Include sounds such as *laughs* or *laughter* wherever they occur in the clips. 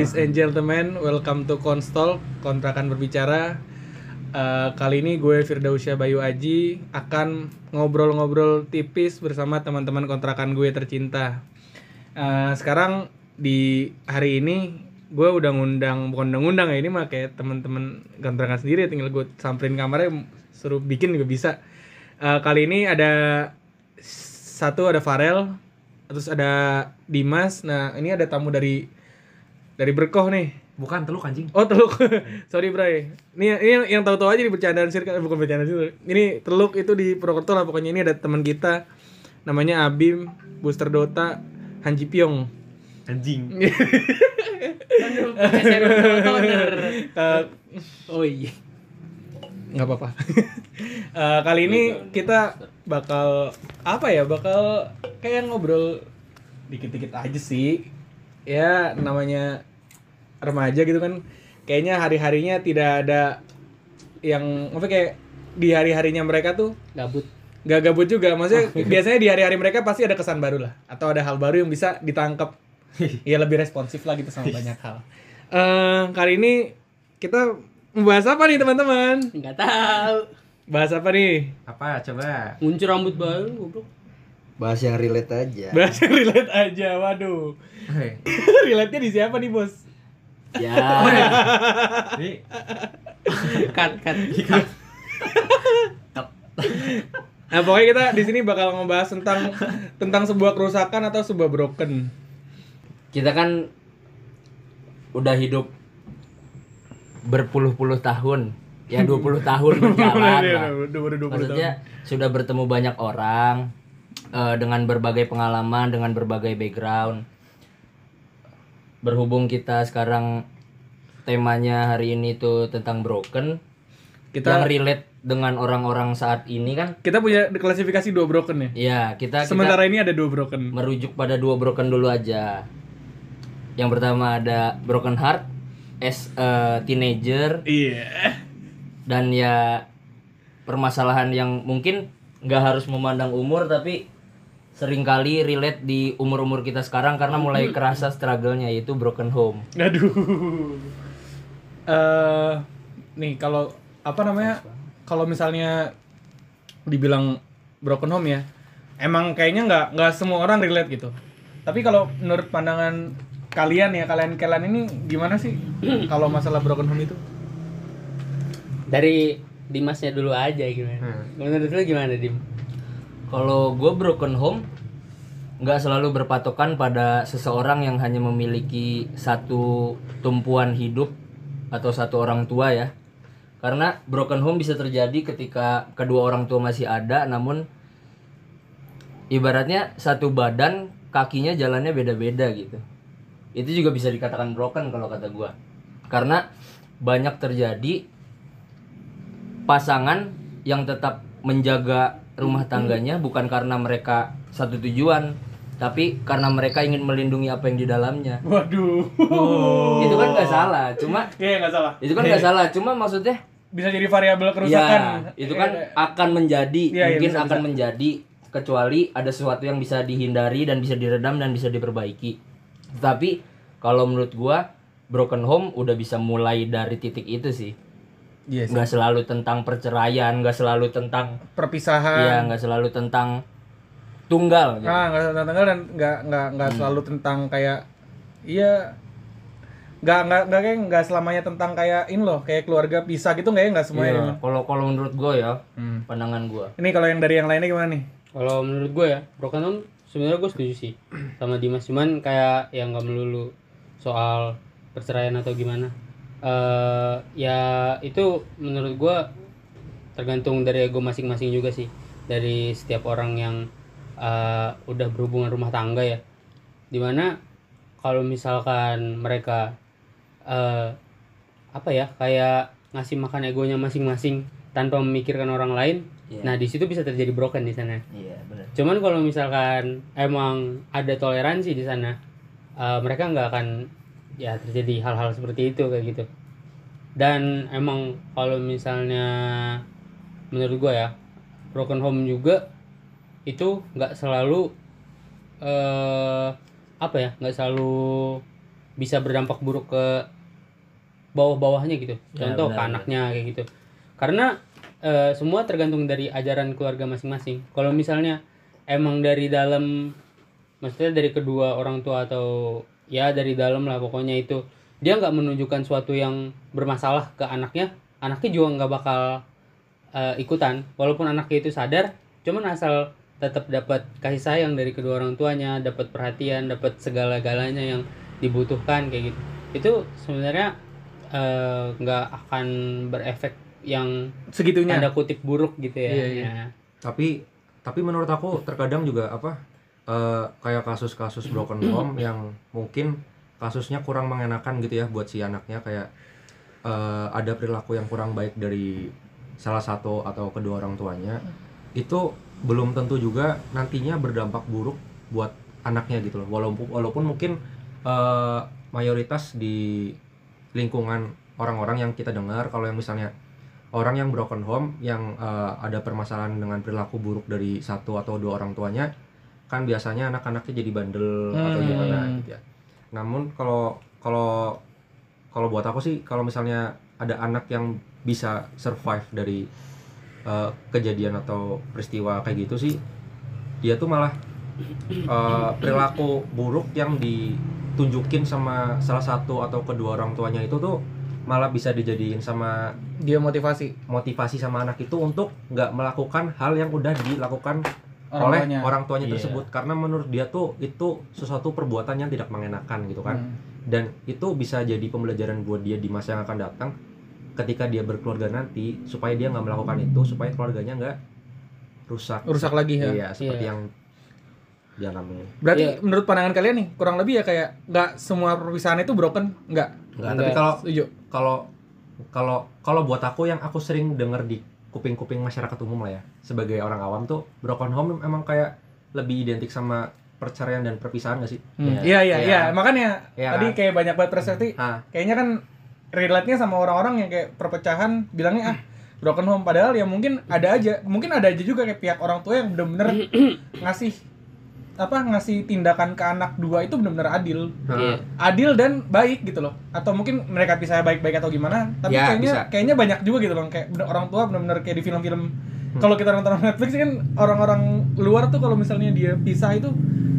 Ladies and gentlemen, welcome to Konstol Kontrakan Berbicara. Eh, kali ini gue Firdausya Bayu Aji akan ngobrol-ngobrol tipis bersama teman-teman kontrakan gue tercinta. Eh, sekarang di hari ini gue udah ngundang bukan udah ngundang ya ini mah kayak teman-teman kontrakan sendiri tinggal gue samperin kamarnya suruh bikin juga bisa. Eh, kali ini ada satu ada Farel, terus ada Dimas. Nah ini ada tamu dari dari Berkoh nih. Bukan teluk anjing. Oh teluk, *laughs* sorry Bray. Ini ini yang tahu-tahu aja di bercandaan sirkel, eh, bukan bercandaan sirkel. Ini teluk itu di Purwokerto lah pokoknya ini ada teman kita namanya Abim, Booster Dota, Hanji Pyong. Anjing. Eh, Oh iya. nggak apa-apa. *laughs* Eh, kali ini kita bakal apa ya? Bakal kayak ngobrol dikit-dikit aja sih. Ya namanya remaja gitu kan. Kayaknya hari-harinya tidak ada yang apa kayak di hari-harinya mereka tuh Gabut. Gak gabut juga, maksudnya biasanya di hari-hari mereka pasti ada kesan baru lah, atau ada hal baru yang bisa ditangkap, *laughs* ya lebih responsif lah gitu sama banyak hal. Eh kali ini kita membahas apa nih teman-teman? Enggak tahu. Bahas apa nih? Apa coba? Muncul rambut baru goblok. bahas yang relate aja Bahas yang relate aja, waduh. Hei. *laughs* Relate-nya di siapa nih bos? Ya. Ini cut cut. Nah pokoknya kita di sini bakal ngebahas tentang tentang sebuah kerusakan atau sebuah broken. kita kan udah hidup berpuluh-puluh tahun ya 20 *laughs* tahun berjalan Iya, lah. udah udah 20 tahun. maksudnya sudah bertemu banyak orang eh, dengan berbagai pengalaman dengan berbagai background berhubung kita sekarang temanya hari ini tuh tentang broken Kita yang relate dengan orang-orang saat ini kan kita punya klasifikasi dua broken ya. ya kita, kita Sementara ini ada dua broken. merujuk pada dua broken dulu aja. Yang pertama ada broken heart as a teenager Iya. dan ya permasalahan yang mungkin nggak harus memandang umur tapi sering kali relate di umur-umur kita sekarang karena mulai kerasa struggle-nya yaitu broken home. Aduh. Eh nih kalau apa namanya? Kalau misalnya dibilang broken home ya, emang kayaknya nggak nggak semua orang relate gitu. Tapi kalau menurut pandangan kalian ya kalian kalian ini gimana sih kalau masalah broken home itu? Dari Dimasnya dulu aja gimana? Menurut lu gimana Dim? Kalau gue broken home nggak selalu berpatokan pada seseorang yang hanya memiliki satu tumpuan hidup atau satu orang tua ya. Karena broken home bisa terjadi ketika kedua orang tua masih ada namun ibaratnya satu badan kakinya jalannya beda-beda gitu. Itu juga bisa dikatakan broken kalau kata gua. Karena banyak terjadi pasangan yang tetap menjaga rumah tangganya bukan karena mereka satu tujuan tapi karena mereka ingin melindungi apa yang di dalamnya. Waduh. itu kan nggak salah cuma Iya nggak salah. itu kan nggak salah cuma maksudnya Bisa jadi variabel kerusakan. ya itu kan akan menjadi Iya, iya, mungkin bisa, akan menjadi kecuali ada sesuatu yang bisa dihindari dan bisa diredam dan bisa diperbaiki. Tapi kalau menurut gua broken home udah bisa mulai dari titik itu sih Iya sih. nggak selalu tentang perceraian nggak selalu tentang Perpisahan. Iya, nggak selalu tentang tunggal. gitu. Nah, nggak tentang tanggal dan nggak nggak nggak selalu tentang kayak iya nggak nggak nggak kayak nggak selamanya tentang kayak ini loh kayak keluarga pisah gitu nggak ya nggak semuanya. Iya, Kalau kalau menurut gue ya, Hmm. pandangan gue. Ini kalau yang dari yang lainnya gimana nih? Kalau menurut gue ya, broken home sebenarnya gue setuju sih sama Dimas cuman kayak yang nggak melulu soal perceraian atau gimana. Eh ya itu menurut gue tergantung dari ego masing-masing juga sih dari setiap orang yang eh, udah berhubungan rumah tangga ya. Di mana kalau misalkan mereka eh apa ya kayak ngasih makan egonya masing-masing tanpa memikirkan orang lain Iya. nah di situ bisa terjadi broken di sana Iya, benar. cuman kalau misalkan emang ada toleransi di sana eh, mereka nggak akan ya terjadi hal-hal seperti itu kayak gitu. Dan emang kalau misalnya menurut gue ya broken home juga itu nggak selalu eh apa ya nggak selalu bisa berdampak buruk ke bawah-bawahnya gitu. Ya, contoh ke benar, anaknya kayak gitu. Karena eh, semua tergantung dari ajaran keluarga masing-masing. Kalau misalnya emang dari dalam maksudnya dari kedua orang tua atau ya dari dalam lah pokoknya itu dia nggak menunjukkan suatu yang bermasalah ke anaknya anaknya juga nggak bakal eh, ikutan walaupun anaknya itu sadar cuman asal tetap dapat kasih sayang dari kedua orang tuanya dapat perhatian dapat segala-galanya yang dibutuhkan kayak gitu itu sebenarnya eh, nggak akan berefek yang Segitunya. tanda kutip buruk gitu ya, Iya, iya. Ya. tapi tapi menurut aku terkadang juga apa eh, kayak kasus-kasus broken home *clears throat* yang mungkin kasusnya kurang mengenakan gitu ya buat si anaknya. Kayak eh, ada perilaku yang kurang baik dari salah satu atau kedua orang tuanya. Itu belum tentu juga nantinya berdampak buruk buat anaknya gitu loh. Walaupun walaupun mungkin eh, mayoritas di lingkungan orang-orang yang kita dengar kalau yang misalnya orang yang broken home yang eh, ada permasalahan dengan perilaku buruk dari satu atau dua orang tuanya kan biasanya anak-anaknya jadi bandel atau Hmm. gimana gitu ya. Namun kalau kalau kalau buat aku sih kalau misalnya ada anak yang bisa survive dari eh, kejadian atau peristiwa kayak gitu sih dia tuh malah eh, perilaku buruk yang ditunjukin sama salah satu atau kedua orang tuanya itu tuh malah bisa dijadiin sama Dia motivasi motivasi sama anak itu untuk nggak melakukan hal yang udah dilakukan orang oleh tuanya. orang tuanya Iya. tersebut karena menurut dia tuh itu sesuatu perbuatan yang tidak mengenakan gitu kan Hmm. dan itu bisa jadi pembelajaran buat dia di masa yang akan datang ketika dia berkeluarga nanti supaya dia nggak melakukan itu supaya keluarganya nggak rusak Rusak lagi ya. iya seperti Iya. yang dialami Berarti Iya. menurut pandangan kalian nih kurang lebih ya kayak nggak semua perpisahan itu broken, nggak? nggak tapi kalau kalau kalau kalau buat aku yang aku sering denger di kuping-kuping masyarakat umum lah ya sebagai orang awam tuh broken home emang kayak lebih identik sama perceraian dan perpisahan gak sih? Hmm, Ya, Iya iya ya. iya, makanya Iya tadi kan? kayak banyak banget persepsi. Ah, Kayaknya kan relate-nya sama orang-orang yang kayak perpecahan bilangnya ah broken home padahal ya mungkin ada aja, mungkin ada aja juga kayak pihak orang tua yang bener-bener *clears throat* ngasih apa ngasih tindakan ke anak dua itu bener-bener adil. Iya. Adil dan baik gitu loh. Atau mungkin mereka bisa baik-baik atau gimana, tapi Ya, kayaknya bisa. kayaknya banyak juga gitu loh kayak bener- orang tua bener-bener kayak di film-film kalau kita nonton Netflix kan orang-orang luar tuh kalau misalnya dia pisah itu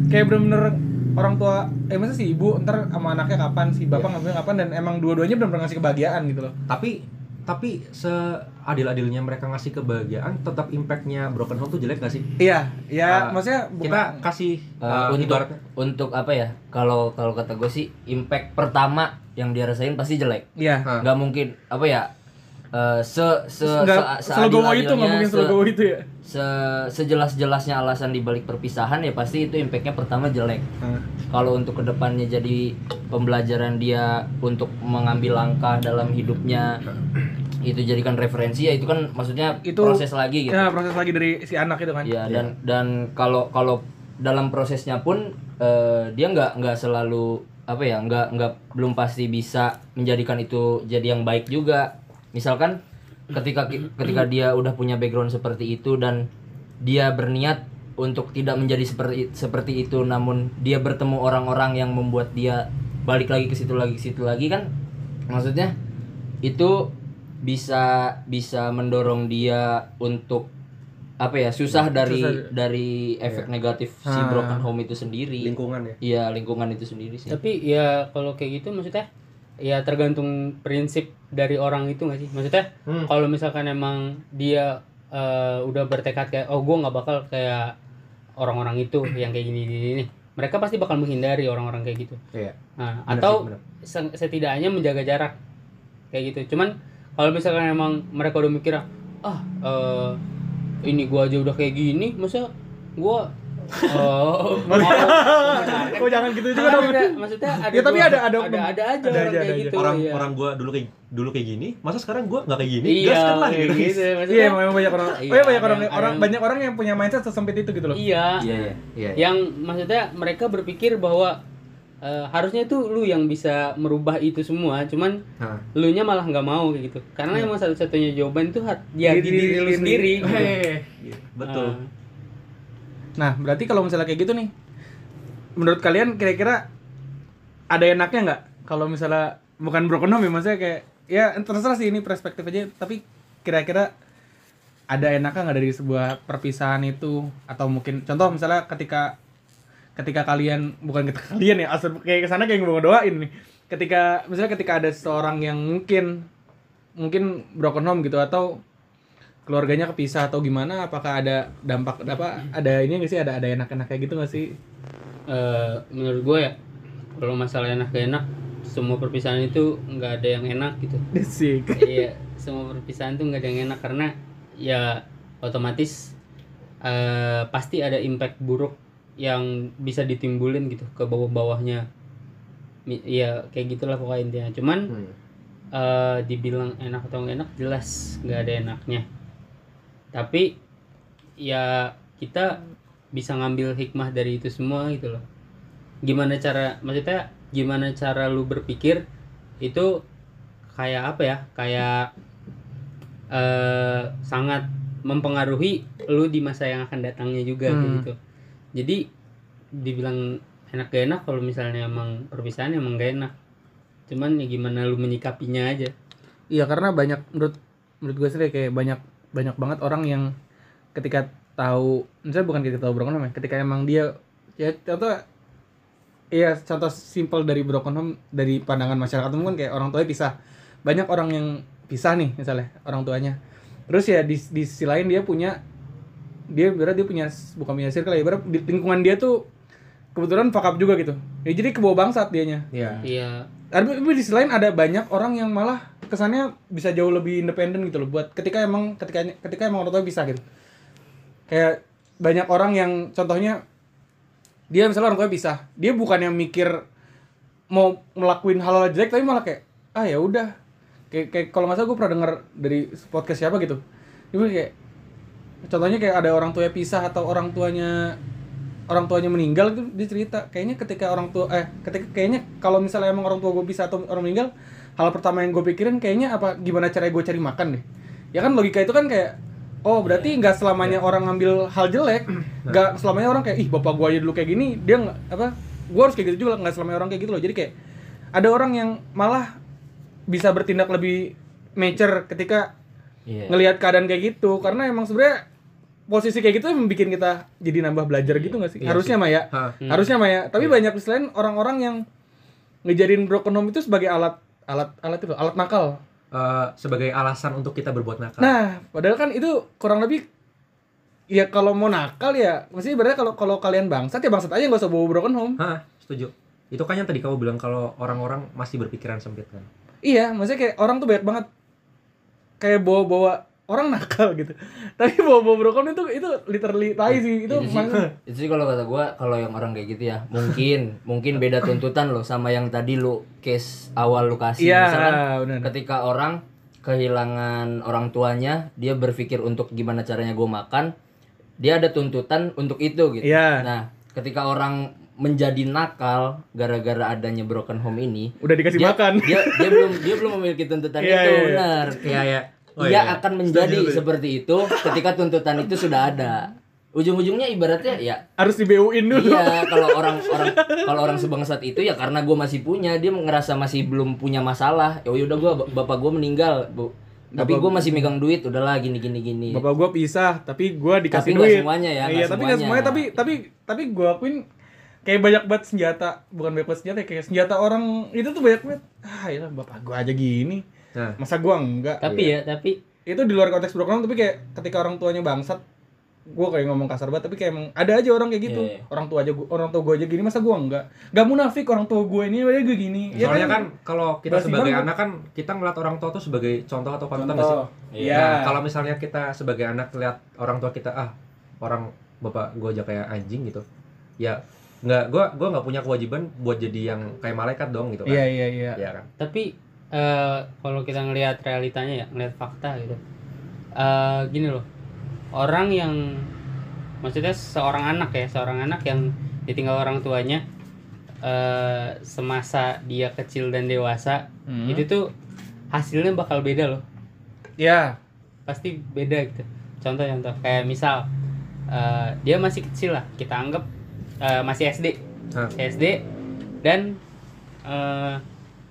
kayak bener-bener orang tua eh masa si ibu ntar sama anaknya kapan si bapak ngambilnya kapan dan emang dua-duanya bener-bener ngasih kebahagiaan gitu loh tapi tapi seadil-adilnya mereka ngasih kebahagiaan tetap impactnya broken home tuh jelek gak sih? iya ya Ah, maksudnya bukan- Kita kasih Eh, uh, untuk ibaratnya untuk apa ya kalau kalau kata gue sih impact pertama yang dia rasain pasti jelek iya Ah. nggak mungkin apa ya eh, se se nggak se- selogowo itu nggak mungkin se- itu ya? se sejelas-jelasnya alasan dibalik perpisahan ya pasti itu impactnya pertama jelek. Kalau untuk ke depannya jadi pembelajaran dia untuk mengambil langkah dalam hidupnya itu jadikan referensi ya itu kan maksudnya Itu- proses lagi gitu. ya proses lagi dari si anak itu kan? Ya dan dan kalau kalau dalam prosesnya pun eh, dia nggak nggak selalu apa ya nggak nggak belum pasti bisa menjadikan itu jadi yang baik juga misalkan ketika ketika dia udah punya background seperti itu dan dia berniat untuk tidak menjadi seperti seperti itu namun dia bertemu orang-orang yang membuat dia balik lagi ke situ lagi ke situ lagi kan maksudnya itu bisa bisa mendorong dia untuk apa ya susah dari Susah. dari efek negatif si Ah. broken home itu sendiri lingkungan ya. iya lingkungan itu sendiri sih Tapi ya kalau kayak gitu maksudnya ya tergantung prinsip dari orang itu nggak sih? Maksudnya Hmm. kalau misalkan emang dia eh, udah bertekad kayak oh gue nggak bakal kayak orang-orang itu yang kayak gini gini nih. Mereka pasti bakal menghindari orang-orang kayak gitu. Iya. Nah, Bener atau sih, bener. setidaknya menjaga jarak kayak gitu. Cuman kalau misalkan emang mereka udah mikir ah eh, ini gua aja udah kayak gini, masa gua eh, mau kok jangan gitu juga dong maksudnya ada Ya, tapi ada- ada ada, ada aja Ada orang aja, kayak ada gitu orang iya. orang gua dulu kayak dulu kayak gini, masa sekarang gua nggak kayak gini? iya Gaskan lah gitu. gitu iya maksudnya memang banyak orang Iya, oh iya banyak orang yang- orang banyak orang yang punya mindset sesempit itu gitu loh iya iya iya Iya. yang maksudnya mereka berpikir bahwa eh, harusnya itu lu yang bisa merubah itu semua cuman Nah. lu nya malah nggak mau kayak gitu karena emang satu-satunya jawaban itu ya Di di, diri diri lu sendiri. sendiri gitu. Betul. Ah. Nah, berarti kalau misalnya kayak gitu nih, menurut kalian kira-kira ada enaknya nggak kalau misalnya bukan ya maksudnya kayak ya terserah sih ini perspektif aja tapi kira-kira ada enaknya nggak dari sebuah perpisahan itu atau mungkin contoh misalnya ketika ketika kalian bukan ketika kalian ya asal kayak ke sana kayak mau doain nih ketika misalnya ketika ada seorang yang mungkin mungkin broken home gitu atau keluarganya kepisah atau gimana? Apakah ada dampak apa ada ini nggak sih? Ada ada enak-enak kayak gitu nggak sih? Eh, menurut gue ya kalau masalah enak gak enak semua perpisahan itu nggak ada yang enak gitu. *laughs* Sih iya semua perpisahan tuh nggak ada yang enak karena ya otomatis eh, pasti ada impact buruk yang bisa ditimbulin gitu ke bawah-bawahnya. Mi- ya kayak gitulah pokoknya intinya. Cuman Hmm. eh, dibilang enak atau nggak enak jelas nggak ada enaknya tapi ya kita bisa ngambil hikmah dari itu semua gitu loh. Gimana cara maksudnya gimana cara lu berpikir itu kayak apa ya? Kayak eh sangat mempengaruhi lu di masa yang akan datangnya juga Hmm. gitu. Jadi dibilang enak gak enak kalau misalnya emang perpisahan emang gak enak. Cuman ya gimana lu menyikapinya aja. Iya karena banyak menurut menurut gue sih kayak banyak banyak banget orang yang ketika tahu misalnya bukan ketika tahu broken home ya, ketika emang dia ya contoh iya contoh simpel dari broken home dari pandangan masyarakat umum kan kayak orang tuanya pisah. Banyak orang yang pisah nih misalnya orang tuanya. Terus ya di, di sisi lain dia punya dia berarti dia punya bukan punya circle ya berarti di lingkungan dia tuh kebetulan fuck up juga gitu. Ya jadi kebawa bangsat dianya. Iya. iya. tapi tapi di sisi lain ada banyak orang yang malah kesannya bisa jauh lebih independen gitu loh buat ketika emang ketika ketika emang orang tua bisa gitu. Kayak banyak orang yang contohnya dia misalnya orang tua bisa dia bukannya mikir mau ngelakuin hal-hal jelek tapi malah kayak ah ya udah. Kayak, kayak kalau nggak salah gue pernah denger dari podcast siapa gitu. Itu kayak contohnya kayak ada orang tuanya pisah atau orang tuanya orang tuanya meninggal itu dia cerita. Kayaknya ketika orang tua eh ketika kayaknya kalau misalnya emang orang tua gue bisa atau orang meninggal hal pertama yang gue pikirin kayaknya apa gimana cara gue cari makan deh. Ya kan logika itu kan kayak oh berarti nggak selamanya orang ngambil hal jelek nggak selamanya orang kayak ih bapak gue aja dulu kayak gini dia nggak apa gue harus kayak gitu juga nggak selamanya orang kayak gitu loh. Jadi kayak ada orang yang malah bisa bertindak lebih mature ketika Iya. ngelihat keadaan kayak gitu. Karena emang sebenarnya posisi kayak gitu yang bikin kita jadi nambah belajar gitu gak sih? Iya Harusnya mah ya. Hah. Harusnya mah ya. Tapi banyak selain orang-orang yang ngejadiin broken home itu sebagai alat alat alat itu alat nakal. Eh, sebagai alasan untuk kita berbuat nakal. Nah, padahal kan itu kurang lebih ya kalau mau nakal ya mesti berarti kalau kalau kalian bangsat ya bangsat aja nggak usah bawa broken home. Hah, setuju. Itu kan yang tadi kamu bilang kalau orang-orang masih berpikiran sempit kan. Iya, maksudnya kayak orang tuh banyak banget kayak bawa-bawa orang nakal gitu. Tapi bawa-bawa broken home itu itu literally tai sih. Itu itu sih, *laughs* itu sih kalau kata gua kalau yang orang kayak gitu ya mungkin mungkin beda tuntutan loh sama yang tadi lu case awal lu kasih Iya, misalkan benar. ketika orang kehilangan orang tuanya dia berpikir untuk gimana caranya gue makan dia ada tuntutan untuk itu gitu Iya. nah ketika orang menjadi nakal gara-gara adanya broken home ini Udah dikasih dia, makan. dia dia belum dia belum memiliki tuntutan *laughs* Iya, itu iya, iya. benar Kayak oh ia iya. akan menjadi seperti itu ketika tuntutan itu sudah ada ujung-ujungnya ibaratnya ya harus di BU-in dulu. Iya, kalau orang orang kalau orang sebangsat itu ya karena gue masih punya, dia ngerasa masih belum punya masalah. Ya udah gue bapak gue meninggal, bu. Tapi gue masih megang duit, udahlah gini gini gini. Bapak gua pisah, tapi gua dikasih Tapi duit. semuanya ya, Iya, tapi semuanya. semuanya. Tapi tapi tapi gua akuin kayak banyak banget senjata, bukan banyak banget senjata, kayak senjata orang itu tuh banyak banget. Ah, ya bapak gua aja gini. Nah, Masa gua enggak? tapi ya tapi Itu di luar konteks program tapi kayak ketika orang tuanya bangsat gua kayak ngomong kasar banget tapi kayak emang ada aja orang kayak gitu Iya, iya. orang tua aja gua, orang tua gua aja gini masa gua enggak enggak munafik orang tua gua ini aja gue gini Ya soalnya kan kalau kita sebagai anak kan kita ngeliat orang tua tuh sebagai contoh atau panutan sih? Iya. iya Nah, kalau misalnya kita sebagai anak lihat orang tua kita ah orang bapak gue aja kayak anjing gitu, ya nggak gue gua nggak punya kewajiban buat jadi yang kayak malaikat dong gitu kan? iya iya iya Iya kan? tapi eh, kalau kita ngelihat realitanya ya ngelihat fakta gitu. Eh, gini loh orang yang maksudnya seorang anak ya seorang anak yang ditinggal orang tuanya eh, semasa dia kecil dan dewasa Hmm. itu tuh hasilnya bakal beda loh. Iya pasti beda gitu. Contoh-contoh kayak misal eh, dia masih kecil lah kita anggap eh, masih SD Hah. SD dan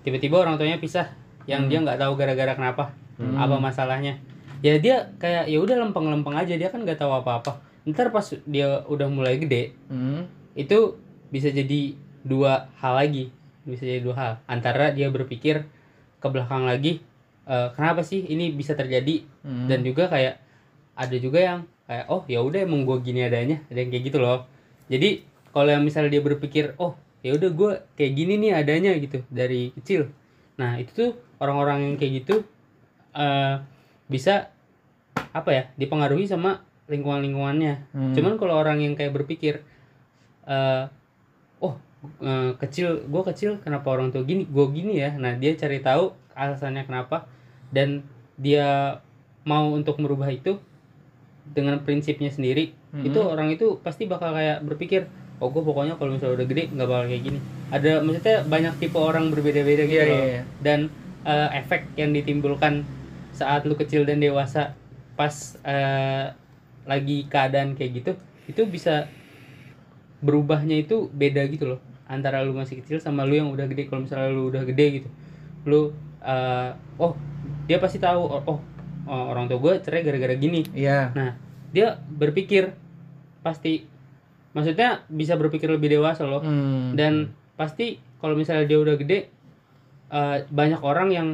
tiba-tiba orang tuanya pisah yang dia nggak tahu gara-gara kenapa apa masalahnya. Ya dia kayak ya udah lempeng-lempeng aja dia kan nggak tahu apa-apa. Ntar pas dia udah mulai gede Hmm. itu bisa jadi dua hal lagi bisa jadi dua hal. Antara dia berpikir ke belakang lagi eh, kenapa sih ini bisa terjadi? Hmm. dan juga kayak ada juga yang kayak oh ya udah emang gue gini adanya ada yang kayak gitu loh. Jadi kalau yang misalnya dia berpikir oh ya udah gue kayak gini nih adanya gitu dari kecil nah itu tuh orang-orang yang kayak gitu eh bisa apa ya dipengaruhi sama lingkungan lingkungannya Hmm. cuman kalau orang yang kayak berpikir eh oh eh, kecil gue kecil kenapa orang tua gini gue gini ya nah dia cari tahu alasannya kenapa dan dia mau untuk merubah itu dengan prinsipnya sendiri Mhm. itu orang itu pasti bakal kayak berpikir oh gue pokoknya kalau misalnya udah gede nggak bakal kayak gini. Ada maksudnya banyak tipe orang berbeda-beda gitu loh iya, iya. dan eh, efek yang ditimbulkan saat lu kecil dan dewasa pas eh, lagi keadaan kayak gitu itu bisa berubahnya itu beda gitu loh. Antara lu masih kecil sama lu yang udah gede. Kalau misalnya lu udah gede gitu lu eh, oh dia pasti tahu oh, oh, orang tua gue cerai gara-gara gini. Iya. nah dia berpikir pasti maksudnya bisa berpikir lebih dewasa loh Hmm. dan pasti kalau misalnya dia udah gede eh, banyak orang yang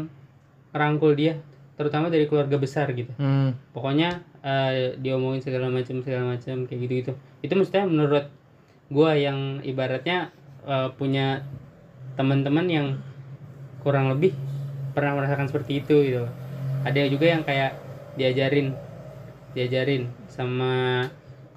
rangkul dia terutama dari keluarga besar gitu Hmm. pokoknya eh, diomongin segala macam segala macam kayak gitu gitu itu maksudnya menurut gua yang ibaratnya eh, punya teman-teman yang kurang lebih pernah merasakan seperti itu gitu ada juga yang kayak diajarin diajarin sama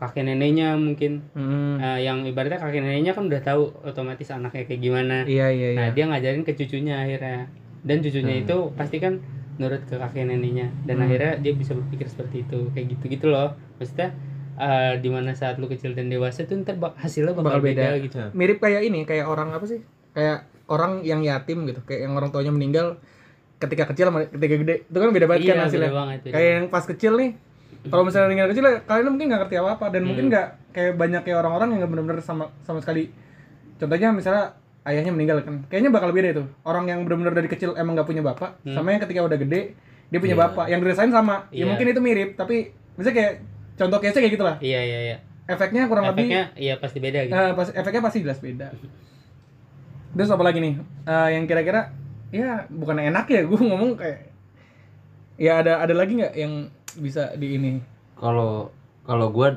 kakek neneknya mungkin Hmm. Eh, yang ibaratnya kakek neneknya kan udah tahu otomatis anaknya kayak gimana Iya iya iya. nah dia ngajarin ke cucunya akhirnya dan cucunya itu pasti kan nurut ke kakek neneknya dan Hmm. akhirnya dia bisa berpikir seperti itu kayak gitu gitu loh maksudnya eh, di mana saat lu kecil dan dewasa tuh ntar bak- hasilnya bakal, Bakal beda. beda, gitu Mirip kayak ini, kayak orang apa sih? Kayak orang yang yatim gitu, kayak yang orang tuanya meninggal ketika kecil sama ketika gede. Itu kan beda banget kan Iya, hasilnya. beda banget, beda kayak yang pas kecil nih. Kalau misalnya meninggal kecil kalian mungkin nggak ngerti apa-apa dan mungkin Hmm. nggak kayak banyak kayak orang-orang yang nggak benar-benar sama sama sekali. Contohnya misalnya ayahnya meninggal kan. Kayaknya bakal beda itu. Orang yang benar-benar dari kecil emang nggak punya bapak Hmm. sama yang ketika udah gede dia punya Iya. bapak. Yang dirasain sama. Ya Iya. mungkin itu mirip tapi misalnya kayak contoh case kayak gitulah. iya iya iya Efeknya kurang lebih efeknya iya pasti beda gitu Eh, pas, efeknya pasti jelas beda. Terus apa lagi nih? Eh, yang kira-kira ya bukan enak ya *laughs* gue ngomong kayak ya ada ada lagi nggak yang bisa di ini? Kalau kalau gue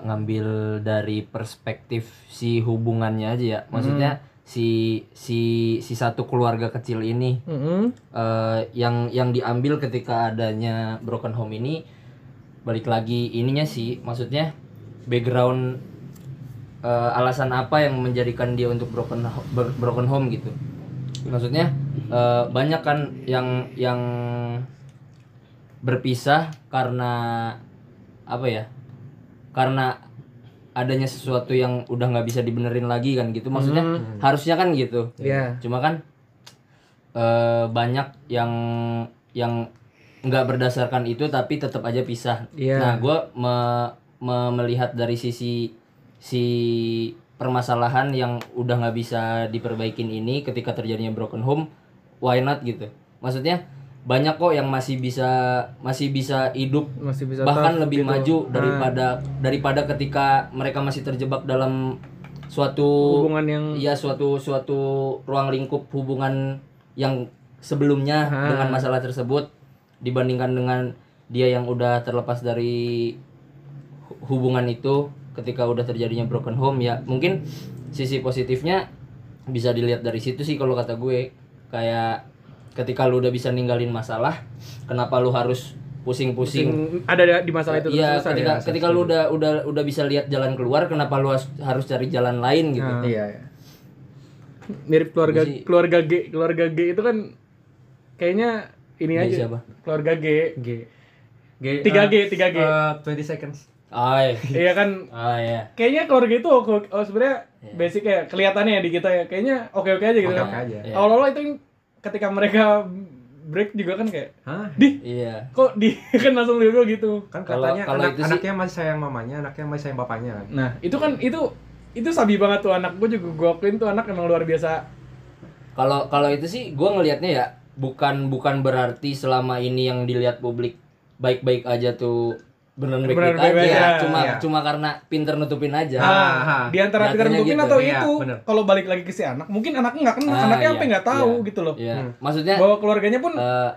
ngambil dari perspektif si hubungannya aja ya, maksudnya si si si satu keluarga kecil ini Mm-mm. eh, yang yang diambil ketika adanya broken home ini balik lagi ininya sih, maksudnya background eh, alasan apa yang menjadikan dia untuk broken ho- broken home gitu. Maksudnya eh, banyak kan yang yang berpisah karena apa ya karena adanya sesuatu yang udah nggak bisa dibenerin lagi kan gitu. Maksudnya harusnya kan gitu. Iya. cuma kan eh, banyak yang yang nggak berdasarkan itu tapi tetap aja pisah. Iya. nah gue melihat dari sisi si permasalahan yang udah nggak bisa diperbaikin ini ketika terjadinya broken home why not gitu. Maksudnya banyak kok yang masih bisa masih bisa hidup Masih bisa bahkan lebih gitu. maju Nah, daripada daripada ketika mereka masih terjebak dalam suatu hubungan yang iya suatu suatu ruang lingkup hubungan yang sebelumnya Ah. dengan masalah tersebut dibandingkan dengan dia yang udah terlepas dari hu- hubungan itu ketika udah terjadinya broken home ya mungkin sisi positifnya bisa dilihat dari situ sih kalau kata gue kayak ketika lu udah bisa ninggalin masalah kenapa lu harus pusing-pusing pusing ada di masalah itu Iya, terus ketika ya. ketika lu udah udah udah bisa lihat jalan keluar, kenapa lu has- harus cari jalan lain gitu? Nah. Iya, iya. mirip keluarga Jadi- keluarga G keluarga G itu kan kayaknya ini G aja siapa? keluarga G G. G. 3G 3G Eh, 20 seconds. Ah, *laughs* iya. iya kan Ah, iya. kayaknya keluarga itu oh, sebenarnya basic ya kelihatannya ya di kita ya kayaknya oke oke aja gitu Oke kan oke aja. Iya. awal-awal itu yang ketika mereka break juga kan kayak Hah? di Iya. kok di *laughs* kan langsung dulu gitu Kan Kalau- katanya kalau anak, itu sih- anaknya masih sayang mamanya, anaknya masih sayang bapaknya kan. nah itu kan itu itu sabi banget tuh anak gue juga gue akuin tuh anak emang luar biasa kalau kalau itu sih gue ngelihatnya ya bukan bukan berarti selama ini yang dilihat publik baik-baik aja tuh beneran aja, baik-baik aja. cuma Iya. cuma karena pinter nutupin aja Ah, di antara Peter nutupin gitu. atau Iya, itu bener. kalau balik lagi ke si anak mungkin anaknya nggak kenal Ah, anaknya iya, apa nggak tahu iya. gitu loh Iya. Hmm. maksudnya bahwa keluarganya pun eh,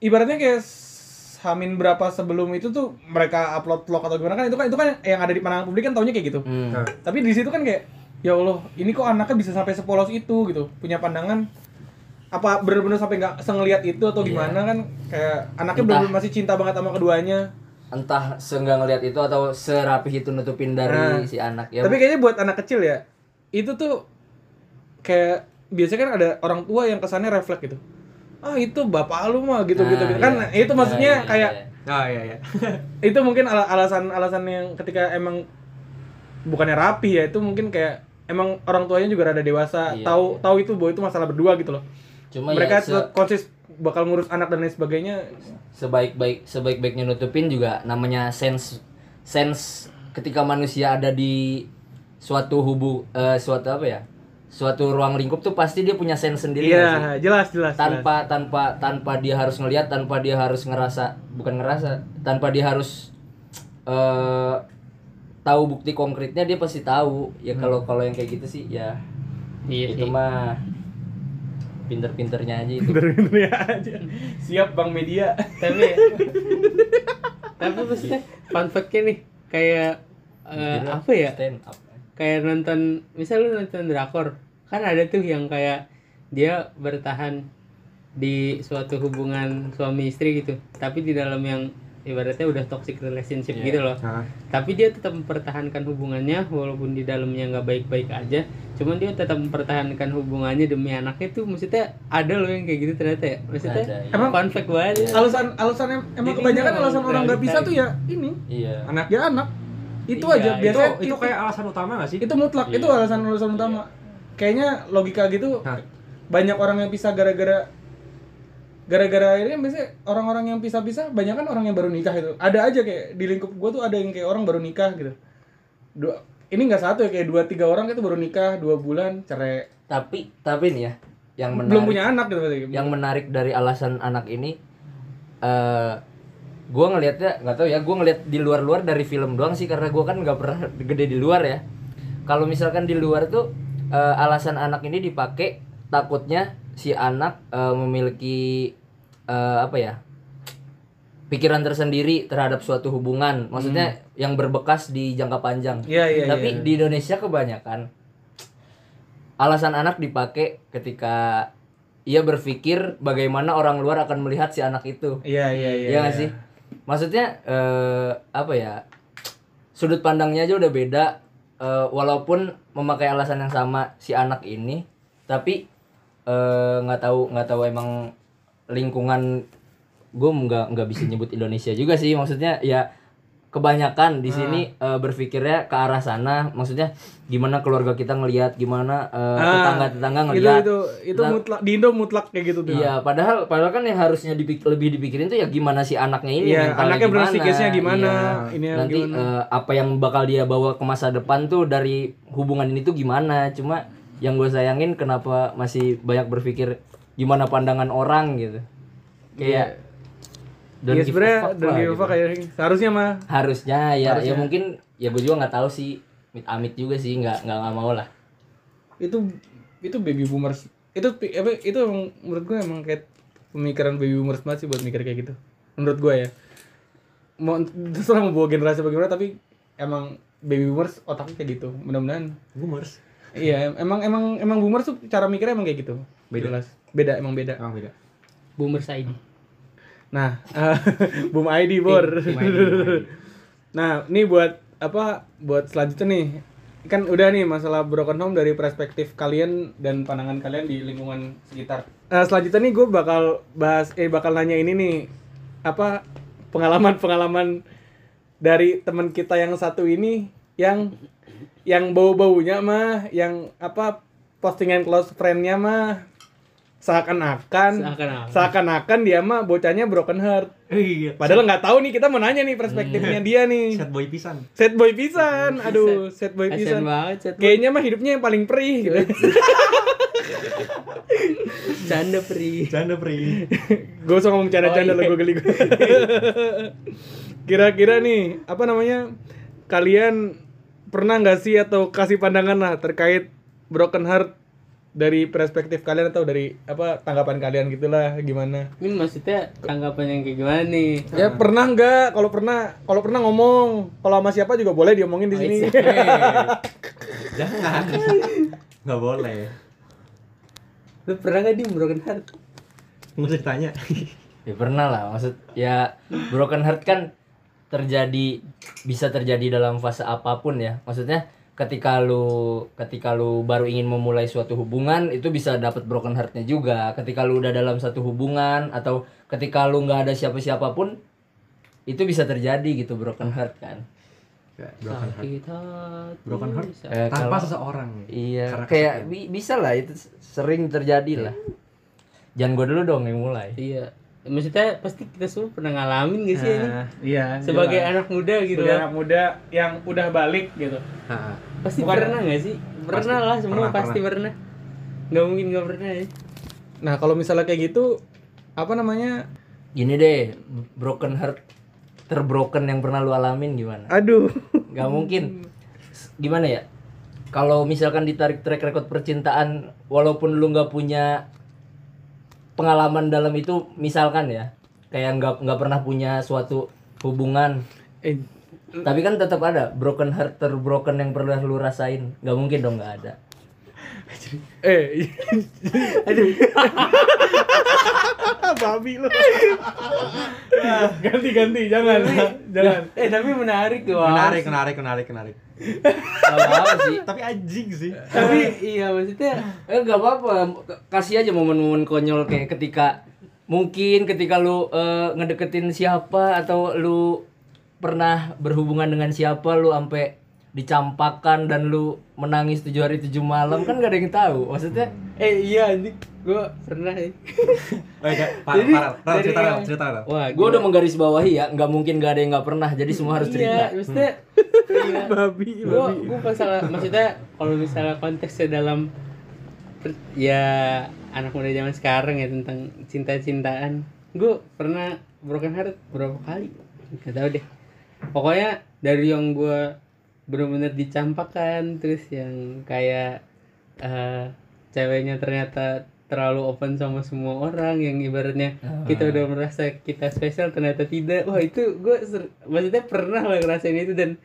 ibaratnya kayak Hamin berapa sebelum itu tuh mereka upload vlog atau gimana kan itu kan itu kan yang ada di pandangan publik kan taunya kayak gitu hmm, Nah, tapi di situ kan kayak ya Allah ini kok anaknya bisa sampai sepolos itu gitu punya pandangan apa bener-bener sampai nggak sengeliat itu atau Iya. gimana kan kayak anaknya bener-bener masih cinta banget sama keduanya entah seenggak ngelihat itu atau serapih itu nutupin dari Nah. si anak ya tapi kayaknya buat anak kecil ya itu tuh kayak biasanya kan ada orang tua yang kesannya refleks gitu ah itu bapak lu mah gitu gitu, Nah, gitu. kan iya. itu maksudnya Iya, iya, kayak iya. Ah iya iya. *laughs* itu mungkin ala- alasan-alasan yang ketika emang bukannya rapi ya itu mungkin kayak emang orang tuanya juga rada dewasa Iya, tahu iya. tahu itu bahwa itu masalah berdua gitu loh cuma mereka ya se- konsis bakal ngurus anak dan lain sebagainya. Sebaik-baik sebaik-baiknya nutupin juga namanya sense sense ketika manusia ada di suatu hubu eh, suatu apa ya? Suatu ruang lingkup tuh pasti dia punya sense sendiri iya jelas jelas jelas. tanpa tanpa tanpa dia harus ngelihat tanpa dia harus ngerasa bukan ngerasa tanpa dia harus eh tahu bukti konkretnya dia pasti tahu. Ya kalau kalau yang kayak gitu sih ya Iya itu sih. mah pinter-pinternya aja itu. Bener-bener ya aja. Siap bang media. Tapi tapi maksudnya fun fact-nya nih kayak eh, Bikin apa ya? stand up kayak nonton misal lu nonton drakor kan ada tuh yang kayak dia bertahan di suatu hubungan suami istri gitu tapi di dalam yang ibaratnya udah toxic relationship Iya. gitu loh. Nah, tapi dia tetap mempertahankan hubungannya walaupun di dalamnya nggak baik-baik aja. Cuman dia tetap mempertahankan hubungannya demi anaknya tuh maksudnya ada loh yang kayak gitu ternyata ya. Maksudnya Ada, iya. Emang- fun fact banget alasan alasan em- emang Jadi kebanyakan alasan orang nggak bisa tuh ya ini. Iya. Anak ya anak. Itu Iya, aja itu- biasanya itu itu kayak alasan utama gak sih? itu mutlak itu Iya. alasan alasan utama kayaknya logika gitu banyak orang yang pisah gara-gara gara-gara ini biasanya orang-orang yang pisah-pisah banyak kan orang yang baru nikah itu ada aja kayak di lingkup gua tuh ada yang kayak orang baru nikah gitu. Dua ini nggak satu ya kayak dua tiga orang itu baru nikah dua bulan cerai. Tapi tapi nih ya yang menarik belum punya anak gitu berarti. yang menarik dari alasan anak ini eh gue ngelihatnya nggak tahu ya gue ngelihat di luar-luar dari film doang sih karena gue kan nggak pernah gede di luar ya. Kalau misalkan di luar tuh eh, alasan anak ini dipakai takutnya si anak eh, memiliki eh, apa ya pikiran tersendiri terhadap suatu hubungan maksudnya yang berbekas di jangka panjang Iya iya tapi iya. di Indonesia kebanyakan alasan anak dipakai ketika ia berpikir bagaimana orang luar akan melihat si anak itu. iya iya iya Iya nggak sih? Maksudnya eh, apa ya? Sudut pandangnya aja udah beda eh, walaupun memakai alasan yang sama si anak ini, tapi eh, nggak tahu nggak tahu emang lingkungan gue nggak nggak bisa nyebut Indonesia juga sih maksudnya ya kebanyakan di sini eh, berpikirnya ke arah sana maksudnya gimana keluarga kita ngelihat gimana tetangga tetangga itu ngelihat itu itu Nah, mutlak di Indo mutlak kayak gitu tuh Iya, padahal padahal kan yang harusnya dipik- lebih dipikirin tuh ya gimana si anaknya ini Iya, anaknya gimana. gimana, Iya. ini Nanti gimana. eh, apa yang bakal dia bawa ke masa depan tuh dari hubungan ini tuh gimana? Cuma yang gue sayangin kenapa masih banyak berpikir gimana pandangan orang gitu. Kayak don't Iya give a sebenarnya don't give a gitu. fuck kayak seharusnya mah Harusnya ya Harusnya. ya mungkin ya gue juga nggak tahu sih amit amit juga sih nggak nggak nggak mau lah. itu itu baby boomers itu apa itu emang menurut gue emang kayak pemikiran baby boomers banget sih buat mikir kayak gitu menurut gue ya mau terserah mau bawa generasi bagaimana tapi emang baby boomers otaknya kayak gitu mudah-mudahan boomers. Iya emang emang emang boomers tuh cara mikirnya emang kayak gitu Beda. Jelas. beda emang beda Emang beda. boomers ID nah *laughs* boom ID bor Boom ID, boom ID. Nah, ini buat apa? Buat selanjutnya nih. Kan udah nih masalah broken home dari perspektif kalian dan pandangan kalian di lingkungan sekitar. Nah, selanjutnya nih gue bakal bahas eh bakal nanya ini nih apa pengalaman-pengalaman dari teman kita yang satu ini yang yang bau-baunya mah yang apa postingan close friend-nya mah seakan-akan Seakan-akan. seakan-akan dia mah bocahnya broken heart Iya. Padahal nggak tahu nih kita mau nanya nih perspektifnya dia nih. Sad boy pisan. Set boy pisan. Aduh, set boy pisan. banget. Kayaknya mah hidupnya yang paling perih gitu. *laughs* Canda pri. Canda pri. Gue usah ngomong canda-canda Oh, lah iya. gue geli. Kira-kira nih, apa namanya? Kalian pernah nggak sih atau kasih pandangan lah terkait broken heart dari perspektif kalian atau dari apa tanggapan kalian gitulah gimana? Ini maksudnya tanggapan yang kayak gimana nih? Ya pernah nggak? Kalau pernah, kalau pernah ngomong. Kalau sama siapa juga boleh diomongin di Oh, sini. iya. *laughs* Jangan. Nggak boleh. Lu pernah gak di broken heart? Nggak usah ditanya. Ya pernah lah, maksud ya broken heart kan terjadi bisa terjadi dalam fase apa pun ya. Maksudnya ketika lu ketika lu baru ingin memulai suatu hubungan itu bisa dapat broken heartnya juga. Ketika lu udah dalam satu hubungan atau ketika lu nggak ada siapa-siapa pun itu bisa terjadi gitu broken heart kan. Broken heart. Sakit. Broken heart. Eh, Tanpa kalau- seseorang. Iya, Karena kayak bi- bisa lah itu sering terjadi lah. Jangan gue dulu dong yang mulai. Iya. Maksudnya pasti kita semua pernah ngalamin gak sih ini? Nah, iya. Sebagai jelas. anak muda gitu sebagai anak muda yang udah balik gitu. Ha-ha. Pasti Bukan- pernah gak sih? Pernah Pasti. lah semua Pernah, pasti pernah. Gak mungkin gak pernah ya. Nah, kalau misalnya kayak gitu apa namanya? Gini deh, broken heart terbroken yang pernah lu alamin gimana? Aduh. Gak mungkin. Gimana ya? Kalau misalkan ditarik track record percintaan, walaupun lu nggak punya pengalaman dalam itu, misalkan ya, kayak nggak nggak pernah punya suatu hubungan, Eh, tapi kan tetap ada broken heart terbroken yang pernah lu rasain. Nggak mungkin dong nggak ada. Eh. Aduh. *laughs* Babi lu. ganti ganti, jangan. jangan. Eh tapi menarik tuh. Menarik, menarik, menarik, menarik. Gak apa sih. Tapi anjing sih. Tapi iya maksudnya Eh nggak apa-apa, kasih aja momen-momen konyol kayak ketika mungkin ketika lu eh, ngedeketin siapa atau lu pernah berhubungan dengan siapa lu sampai dicampakan dan lu menangis tujuh hari tujuh malam kan gak ada yang tahu maksudnya eh iya anjing gua pernah ya. *laughs* Oke, kayak parah, Jadi, parah. Dari cerita, yang- cerita, Rel. Wah, gue udah menggarisbawahi ya nggak mungkin gak ada yang nggak pernah jadi semua harus Iya, cerita maksudnya iya. *laughs* Babi, babi. gua masalah maksudnya kalau misalnya konteksnya dalam ya anak muda zaman sekarang ya tentang cinta-cintaan. Gue pernah broken heart berapa kali? Gak tahu deh. Pokoknya dari yang gue bener-bener dicampakkan terus yang kayak eh, ceweknya ternyata terlalu open sama semua orang yang ibaratnya kita udah merasa kita spesial ternyata tidak. Wah itu gue maksudnya pernah lah ngerasain itu dan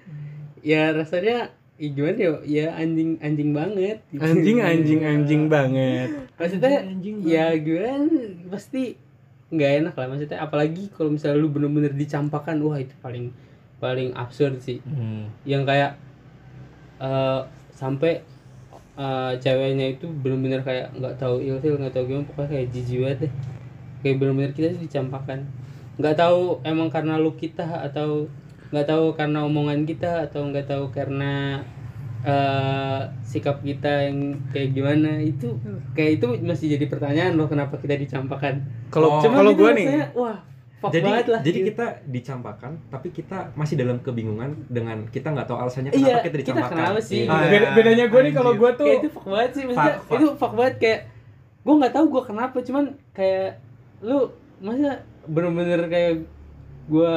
ya rasanya ya gimana ya ya anjing anjing banget gitu. Anjing anjing anjing banget. maksudnya ya gimana pasti nggak enak lah. Maksudnya apalagi kalau misalnya lu bener-bener dicampakkan wah itu paling paling absurd sih. Hmm. yang kayak eh sampai eh, ceweknya itu bener-bener kayak nggak tahu ilfil nggak tahu gimana pokoknya kayak jijik banget deh. Kayak bener-bener kita tuh dicampakkan. Nggak tahu emang karena lu kita atau nggak tahu karena omongan kita atau nggak tahu karena eh, sikap kita yang kayak gimana. Itu kayak itu masih jadi pertanyaan loh kenapa kita dicampakkan. Kalau Oh. Kalau itu gua nih, wah fuck Jadi, banget lah jadi gitu. kita dicampakkan, tapi kita masih dalam kebingungan dengan kita nggak tahu alasannya Iya, kenapa kita kita dicampakkan. kenapa sih? Ah, beda, bedanya gue nih kalau gue tuh kayak itu fuck banget sih maksudnya Fuck, fuck. itu fuck banget kayak gue nggak tahu gue kenapa cuman kayak lu masa bener-bener kayak gue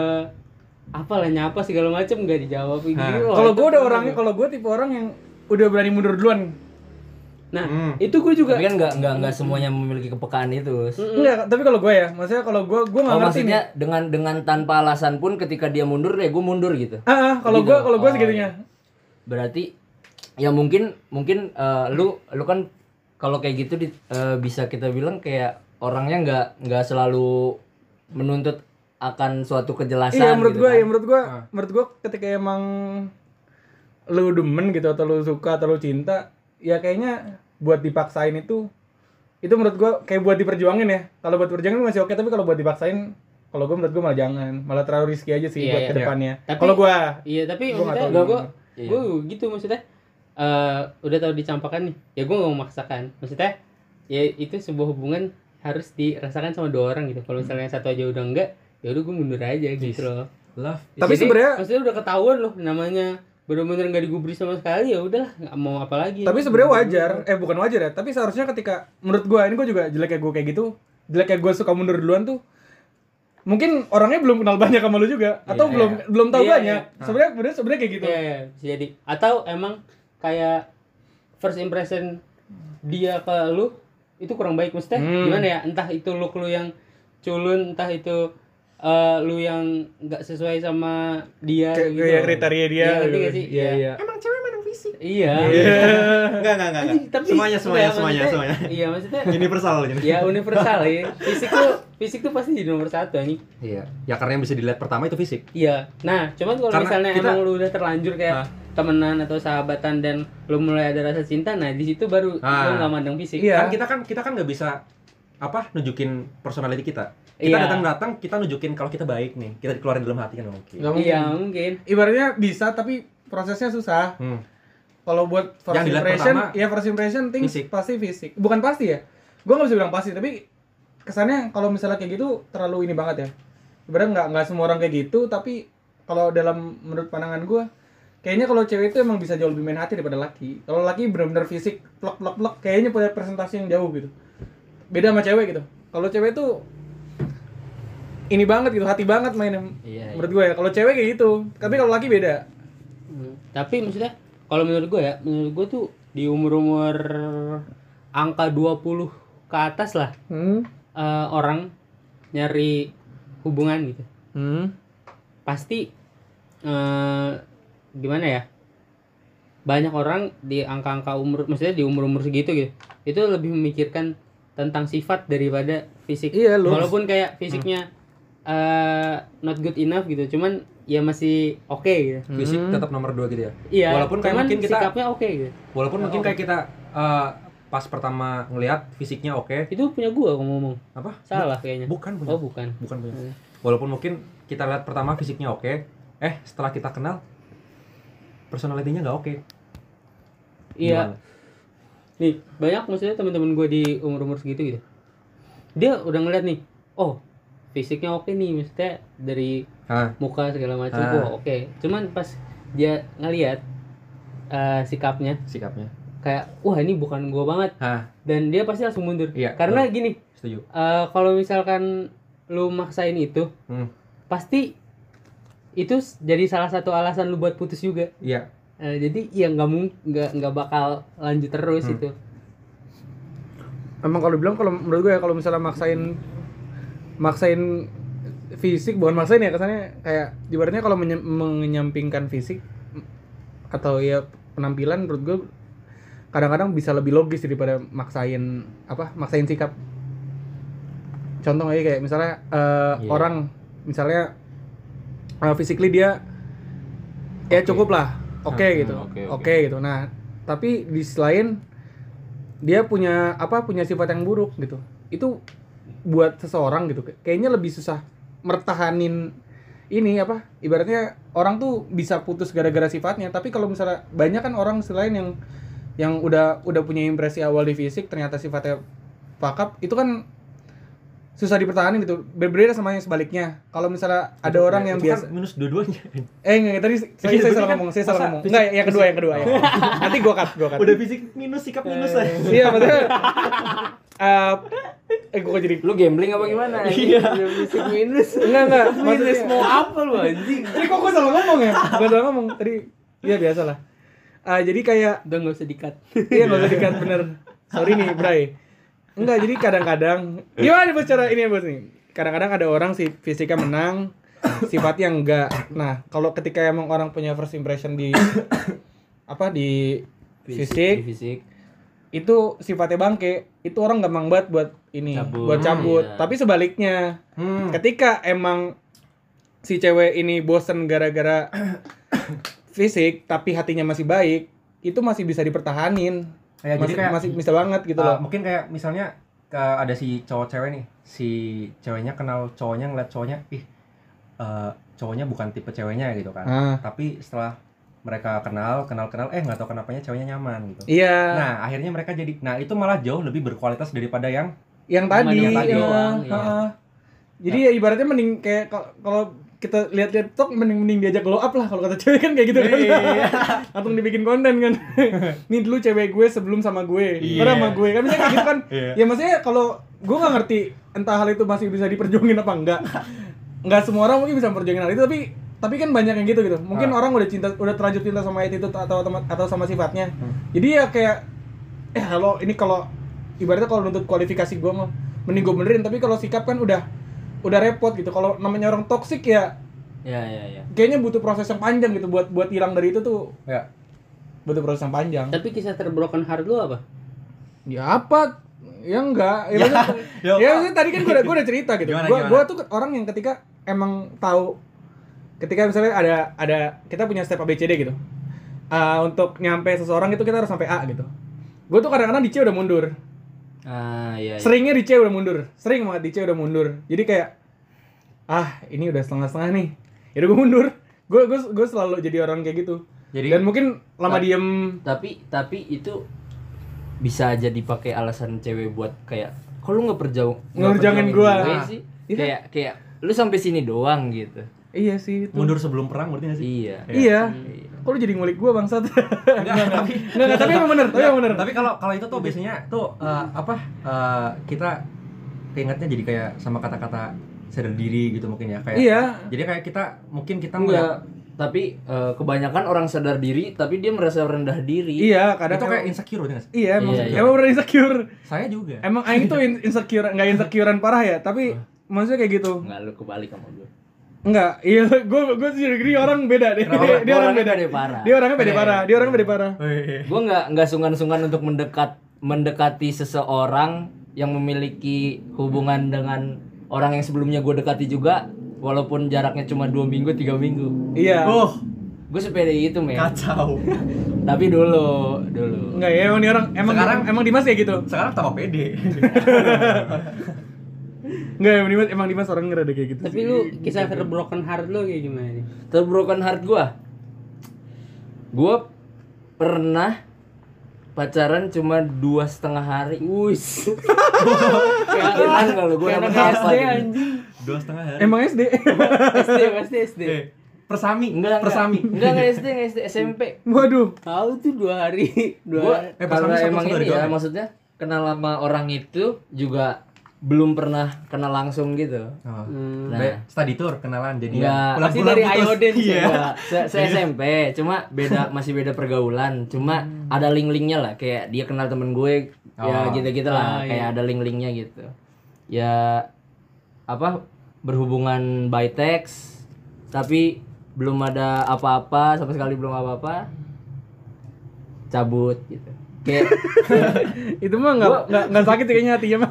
apalah nyapa segala macem nggak dijawab gitu Nah, kalau gue udah orangnya kalau gue tipe orang yang udah berani mundur duluan. Nah Hmm. itu gue juga tapi kan nggak nggak nggak semuanya memiliki kepekaan itu. Enggak, tapi kalau gue ya, maksudnya kalau gue gue nggak Oh ngerti maksudnya nih. dengan dengan tanpa alasan pun ketika dia mundur ya gue mundur gitu. Ah, ah, kalau Gitu. gue kalau gue Oh, segitunya. Berarti ya mungkin mungkin eh, lu lu kan kalau kayak gitu di- eh, bisa kita bilang kayak orangnya nggak nggak selalu menuntut akan suatu kejelasan. Iya menurut gitu gue, kan. ya menurut gue, Ah. menurut gue ketika emang lu demen gitu atau lu suka atau lu cinta, ya kayaknya buat dipaksain itu itu menurut gue kayak buat diperjuangin ya. Kalau buat perjuangin masih oke, tapi kalau buat dipaksain kalau gue menurut gue malah jangan, malah terlalu riski aja sih Iya, buat iya. ke depannya. Tapi- Kalau gue, iya tapi Gua nggak maksudnya tahu gue Iya. gue gitu maksudnya eh udah tahu dicampakkan nih ya gue nggak mau memaksakan maksudnya ya itu sebuah hubungan harus dirasakan sama dua orang gitu kalau misalnya satu aja udah enggak ya udah gue mundur aja gitu loh Love. Tapi sebenarnya- maksudnya udah ketahuan loh namanya bener-bener nggak digubris sama sekali ya udahlah nggak mau apa lagi Tapi sebenarnya wajar, eh bukan wajar ya, tapi seharusnya ketika menurut gua ini gua juga jelek kayak gua kayak gitu, jelek kayak gua suka mundur duluan tuh mungkin orangnya belum kenal banyak sama lu juga atau Iya. belum belum tahu Iya, banyak. Sebenarnya sebenarnya sebenarnya kayak gitu. Iya, bisa jadi. Atau emang kayak first impression dia ke lu itu kurang baik maksudnya Hmm. gimana ya? Entah itu look lu yang culun, entah itu eh, lu yang nggak sesuai sama dia Kayak gitu. kayak kriteria dia. Iya, gitu. sih? Iya, iya. Emang cewek menang fisik. Iya. Enggak, enggak, enggak. Anjing, tapi Semuanya, semuanya, enggak, semuanya, semuanya. Iya, maksudnya Universal ini. ya universal ya. Fisik tuh fisik tuh pasti jadi nomor satu anjing. Iya. Ya karena yang bisa dilihat pertama itu fisik. Iya. Nah, cuman kalau misalnya kita- emang lu udah terlanjur kayak Hah? temenan atau sahabatan dan lu mulai ada rasa cinta, nah di situ baru Ah. lu nggak mandang fisik. Iya. Kan kita kan kita kan nggak bisa apa nunjukin personality kita. Kita Iya. datang-datang kita nunjukin kalau kita baik nih. Kita keluarin dalam hati kan oke. Nggak mungkin. Iya, mungkin. Ibaratnya bisa tapi prosesnya susah. Hmm. Kalau buat first Yang impression, pertama, ya first impression things fisik. pasti fisik. Bukan pasti ya. Gua nggak bisa bilang pasti, tapi kesannya kalau misalnya kayak gitu terlalu ini banget ya. Ibaratnya nggak nggak semua orang kayak gitu, tapi kalau dalam menurut pandangan gua kayaknya kalau cewek itu emang bisa jauh lebih main hati daripada laki. Kalau laki benar-benar fisik plek plek plek, kayaknya punya presentasi yang jauh gitu. Beda sama cewek gitu. Kalau cewek tuh ini banget gitu, hati banget mainnya. Iya, Menurut gue ya, kalau cewek kayak gitu. Tapi kalau laki beda. Hmm. Tapi maksudnya kalau menurut gue ya, menurut gue tuh di umur-umur angka 20 ke atas lah Hmm. eh, orang nyari hubungan gitu. Hmm. Pasti eh, gimana ya? Banyak orang di angka-angka umur, maksudnya di umur-umur segitu gitu, itu lebih memikirkan tentang sifat daripada fisik. Iya, lu. Walaupun kayak fisiknya eh, not good enough gitu, cuman ya masih oke gitu. Fisik Hmm. tetap nomor dua gitu ya. Iya, Walaupun kayak mungkin kita- sikapnya oke gitu. Walaupun mungkin kayak kita eh, pas pertama ngelihat fisiknya oke. Itu punya gua kalau ngomong. Apa? Salah kayaknya. Bukan punya. Oh, bukan. Bukan punya. Hmm. Walaupun mungkin kita lihat pertama fisiknya oke, eh setelah kita kenal personalitinya nggak oke. Iya, Gimana? nih banyak maksudnya teman-teman gue di umur-umur segitu gitu. Dia udah ngeliat nih, oh fisiknya oke nih, maksudnya dari Hah? muka segala macam, Ah. wah oke. Cuman pas dia ngeliat eh, sikapnya, sikapnya. kayak wah ini bukan gua banget, Hah, dan dia pasti langsung mundur. Iya, Karena gini, setuju. eh, kalau misalkan lu maksain itu, Hmm. pasti itu jadi salah satu alasan lu buat putus juga. Iya. Eh, jadi ya nggak nggak nggak bakal lanjut terus Hmm. itu. Emang kalau bilang kalau menurut gue ya kalau misalnya maksain maksain fisik bukan maksain ya kesannya kayak ibaratnya kalau menye- menyampingkan fisik atau ya penampilan menurut gue kadang-kadang bisa lebih logis daripada maksain apa maksain sikap contoh aja kayak misalnya eh, Iya. orang misalnya uh, physically dia ya Oke. cukup lah oke Hmm, gitu oke, oke oke. gitu nah tapi di sisi lain dia punya apa punya sifat yang buruk gitu itu buat seseorang gitu. Kayaknya lebih susah mertahanin ini apa ibaratnya orang tuh bisa putus gara-gara sifatnya. Tapi kalau misalnya banyak kan orang selain yang yang udah udah punya impresi awal di fisik ternyata sifatnya pakap itu kan susah dipertahankan gitu berbeda sama yang sebaliknya kalau misalnya ada orang yang kan biasa minus dua-duanya. eh enggak tadi saya, saya Iya, salah berarti kan ngomong saya salah ngomong enggak yang kedua yang kedua ya *laughs* nanti gua cut gua cut Udah fisik minus, sikap minus aja. iya maksudnya eh eh gua jadi Lu gambling apa gimana? *laughs* Iya. Fisik minus. enggak enggak Minus mau apa lu anjing? Tadi kok gue salah ngomong ya? Gue salah ngomong tadi. Iya biasa lah. Ah, jadi kayak Udah nggak usah dikat. iya nggak usah dikat bener. Sorry nih, Bray. Enggak, jadi kadang-kadang *laughs* gimana bos cara ini ya bos nih? Kadang-kadang ada orang sih fisiknya menang, sifatnya enggak. Nah, kalau ketika emang orang punya first impression di *coughs* apa di fisik, Fisik. itu sifatnya bangke, itu orang gampang banget buat ini, Cabut. buat cabut. Hmm, iya. Tapi sebaliknya, Hmm. ketika emang si cewek ini bosen gara-gara *coughs* fisik tapi hatinya masih baik itu masih bisa dipertahanin Ya, jadi masih, kayak masih bisa banget gitu Uh, loh. mungkin kayak misalnya ke ada si cowok cewek nih si ceweknya kenal cowoknya ngeliat cowoknya ih uh, cowoknya bukan tipe ceweknya gitu kan. Ah. tapi setelah mereka kenal kenal kenal eh nggak tahu kenapanya ceweknya nyaman gitu. Iya. Nah akhirnya mereka jadi nah itu malah jauh lebih berkualitas daripada yang yang tadi, Yang tadi ya, doang, iya. jadi ya ibaratnya mending kayak kal- kalau kita lihat-lihat TikTok mending mending diajak glow up lah kalau kata cewek kan kayak gitu kan. Langsung dibikin konten kan. *laughs* Nih dulu cewek gue sebelum sama gue, Iya. baru sama gue kan misalnya kayak gitu kan. Iya. Ya maksudnya kalau gue nggak ngerti entah hal itu masih bisa diperjuangin apa enggak. Enggak semua orang mungkin bisa memperjuangin hal itu tapi tapi kan banyak yang gitu gitu. Mungkin Ah. orang udah cinta udah terlanjur cinta sama atau atau, atau sama sifatnya. Hmm. Jadi ya kayak eh kalau ini kalau ibaratnya kalau nuntut kualifikasi gue mah mending gue benerin tapi kalau sikap kan udah udah repot gitu. Kalau namanya orang toksik ya Ya ya ya. kayaknya butuh proses yang panjang gitu buat buat hilang dari itu tuh. Ya. butuh proses yang panjang. Tapi kisah terbroken heart lu apa? ya apa? Ya enggak. Ya, *laughs* ya ya, maksudnya tadi kan gue udah, gua udah cerita gitu. Gimana, gue gimana? gua tuh orang yang ketika emang tahu ketika misalnya ada ada kita punya step ABCD gitu. Ah, untuk nyampe seseorang itu kita harus sampai A gitu. Gue tuh kadang-kadang di C udah mundur Ah iya. iya. seringnya di C udah mundur sering banget di C udah mundur jadi kayak ah ini udah setengah-setengah nih ya udah gue mundur gue gue gue selalu jadi orang kayak gitu Jadi- dan mungkin lama diem Tapi tapi itu bisa aja dipakai alasan cewek buat kayak kalau nggak perjauh Ngerjangin gua." gue sih Iya. kayak kayak lu sampai sini doang gitu iya sih itu. Mundur sebelum perang berarti nggak sih? iya iya kok lu jadi ngulik gue bangsat enggak *laughs* tapi enggak tapi emang bener tapi emang bener Tapi kalau kalau itu tuh biasanya tuh eh, apa eh, kita keingetnya jadi kayak sama kata-kata sadar diri gitu mungkin ya kayak. iya Jadi kayak kita mungkin kita enggak tapi eh, kebanyakan orang sadar diri tapi dia merasa rendah diri iya kadang itu kayak insecure gitu nggak sih? iya emang Iya, iya. emang bener insecure Saya juga. emang aing tuh in- insecure nggak insecurean parah ya tapi maksudnya kayak gitu nggak lu kebalik sama gue Enggak, iya gue gue sih dia orang beda deh. Dia, dia orang beda. pede parah. Dia orangnya beda parah. Dia orangnya beda parah. gue nggak nggak sungkan-sungkan untuk mendekat mendekati seseorang yang memiliki hubungan dengan orang yang sebelumnya gue dekati juga walaupun jaraknya cuma dua minggu tiga minggu Iya. Oh, gue sepede itu men kacau. *laughs* tapi dulu dulu Enggak ya emang dia orang emang Sekarang- emang Dimas ya gitu. Sekarang tambah pede. *laughs* Enggak emang Dimas emang Dimas orang ngerada kayak gitu. Tapi sih. lu kisah terbroken heart lu kayak gimana nih? terbroken heart gue gue pernah pacaran cuma dua setengah hari Wus. Kira kalau anak apa SD gitu. anjing. Dua setengah hari. Emang SD. SD pasti SD. Eh, persami, enggak enggak persami. enggak enggak SD enggak SD SMP Waduh. Tahu tuh dua hari, dua hari. Eh, satu emang ini ya ya? maksudnya kenal sama orang itu juga belum pernah kenal langsung gitu Oh. Hmm. Nah. Study tour kenalan jadi Enggak, Pasti dari. Ayoden sih. Iya. Se, se SMP cuma beda *laughs* masih beda pergaulan cuma ada link-linknya lah kayak dia kenal temen gue ya Oh. gitu-gitu lah Ah, iya. kayak ada link-linknya gitu ya apa berhubungan by text tapi belum ada apa-apa sama sekali belum apa-apa cabut gitu kayak *laughs* Itu mah enggak enggak enggak sakit ya kayaknya hatinya mah.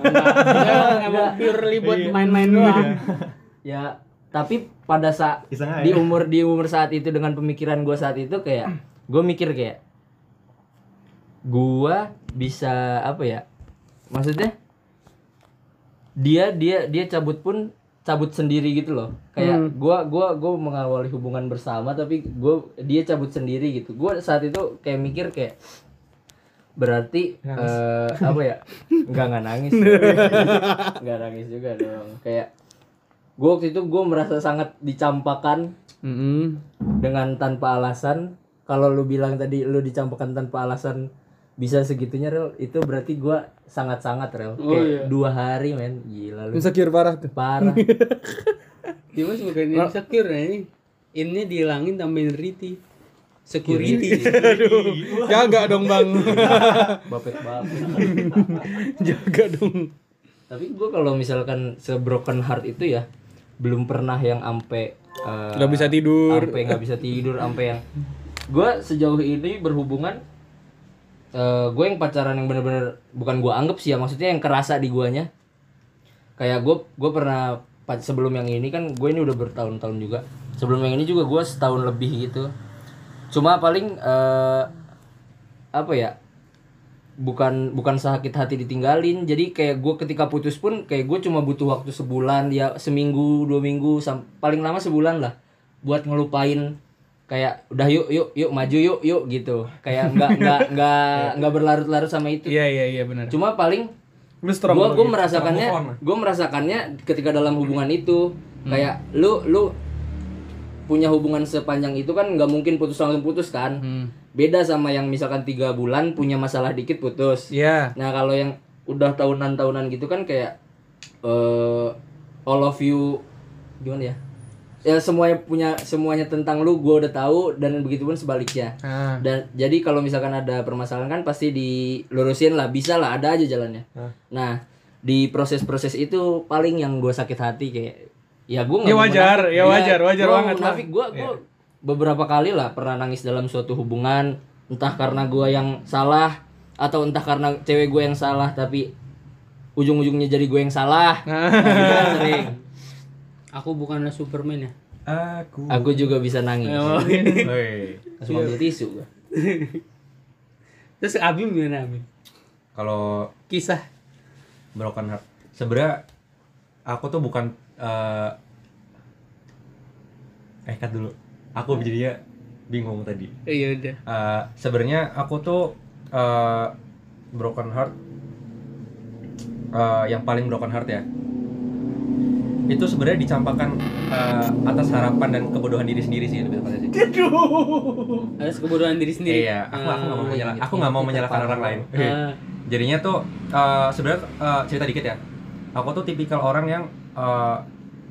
Emang purely buat main-main doang. ya tapi pada saat di umur di umur saat itu dengan pemikiran gue saat itu kayak gue mikir kayak gua bisa apa ya? Maksudnya dia dia dia cabut pun cabut sendiri gitu loh. Kayak gua gua gua mengawali hubungan bersama tapi gua dia cabut sendiri gitu. Gua saat itu kayak mikir kayak berarti eh, apa ya nggak nggak nangis *laughs* nggak nangis juga dong kayak gua waktu itu gua merasa sangat dicampakan Heeh. dengan tanpa alasan kalau lu bilang tadi lu dicampakkan tanpa alasan bisa segitunya rel itu berarti gua sangat-sangat rel Oh, kayak iya. dua hari men gila lu Insecure parah tuh. parah *laughs* Dimas bukan insecure ya ini. Ini dihilangin tambahin riti. Security. *laughs* Jaga dong, Bang. *laughs* bapet bapet Jaga dong. tapi gua kalau misalkan sebroken heart itu ya belum pernah yang ampe eh, Nggak bisa tidur. sampai nggak bisa tidur sampai yang gua sejauh ini berhubungan eh gue yang pacaran yang bener-bener bukan gua anggap sih ya maksudnya yang kerasa di guanya kayak gue gue pernah sebelum yang ini kan gue ini udah bertahun-tahun juga sebelum yang ini juga gue setahun lebih gitu cuma paling eh apa ya bukan bukan sakit hati ditinggalin. Jadi kayak gue ketika putus pun kayak gue cuma butuh waktu sebulan ya seminggu dua minggu sam- paling lama sebulan lah buat ngelupain. Kayak udah yuk yuk yuk maju yuk yuk gitu. Kayak nggak *laughs* nggak nggak nggak berlarut-larut sama itu. Iya, iya, iya benar. cuma paling gue gue merasakannya move on. gue merasakannya ketika dalam hubungan itu. Kayak lu lu punya hubungan sepanjang itu kan nggak mungkin putus langsung putus kan. Hmm. beda sama yang misalkan tiga bulan punya masalah dikit putus. Iya. nah kalau yang udah tahunan tahunan gitu kan kayak eh all of you gimana ya? Ya semuanya punya semuanya tentang lu gue udah tahu dan begitu pun sebaliknya. Nah, dan jadi kalau misalkan ada permasalahan kan pasti dilurusin lah bisa lah ada aja jalannya. Nah di proses-proses itu paling yang gue sakit hati kayak ya gue Ya wajar, ya wajar, wajar banget tapi gue gue beberapa kali lah pernah nangis dalam suatu hubungan entah karena gue yang salah atau entah karena cewek gue yang salah tapi ujung-ujungnya jadi gue yang salah *laughs* nah, gitu kan sering Aku bukanlah Superman ya. Aku. aku juga bisa nangis Woi. langsung ambil tisu gue *laughs* Terus Abim gimana Abim? Kalau Kisah. broken heart sebenarnya aku tuh bukan eh eh cut dulu aku jadinya bingung tadi Iya udah. Eh, sebenarnya aku tuh eh, broken heart eh, yang paling broken heart ya itu sebenarnya dicampakkan eh, atas harapan dan kebodohan diri sendiri sih lebih tepatnya sih Atas kebodohan diri sendiri. iya aku aku nggak mau Ah, menyalah gitu. aku nggak mau menyalahkan orang lain ah. *laughs* jadinya tuh eh, sebenarnya eh, cerita dikit ya aku tuh tipikal orang yang eh,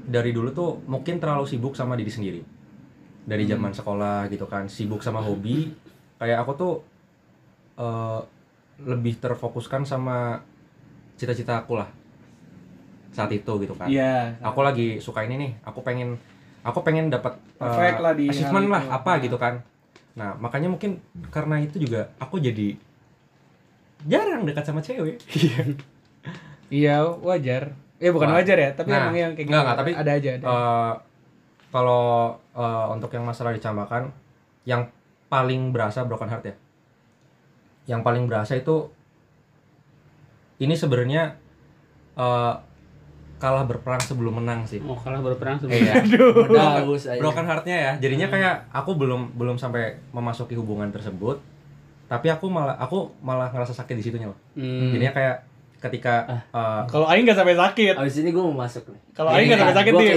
dari dulu tuh mungkin terlalu sibuk sama diri sendiri. Dari zaman sekolah gitu kan sibuk sama hobi. Kayak aku tuh eh, lebih terfokuskan sama cita-cita aku lah. Saat itu gitu kan. Iya. aku lagi suka ini nih aku pengen aku pengen dapat eh, Perfect lah di achievement lah apa gitu kan. Nah makanya mungkin karena itu juga aku jadi jarang dekat sama cewek. Iya, wajar. Ya bukan Wah. wajar ya, tapi Nah, emang yang kayak enggak, gitu. enggak, tapi, ada aja ada. Eh, kalau eh, untuk yang masalah dicambakan yang paling berasa broken heart ya yang paling berasa itu ini sebenarnya eh, kalah berperang sebelum menang sih Mau kalah berperang sebelum. Iya. Bagus aja. broken heartnya ya jadinya kayak aku belum belum sampai memasuki hubungan tersebut tapi aku malah aku malah ngerasa sakit di situnya loh Hmm. jadinya kayak ketika eh, Kalau Aing nggak sampai sakit. Abis ini gue mau masuk nih. Kalau Aing nggak sampai sakit Gue nih.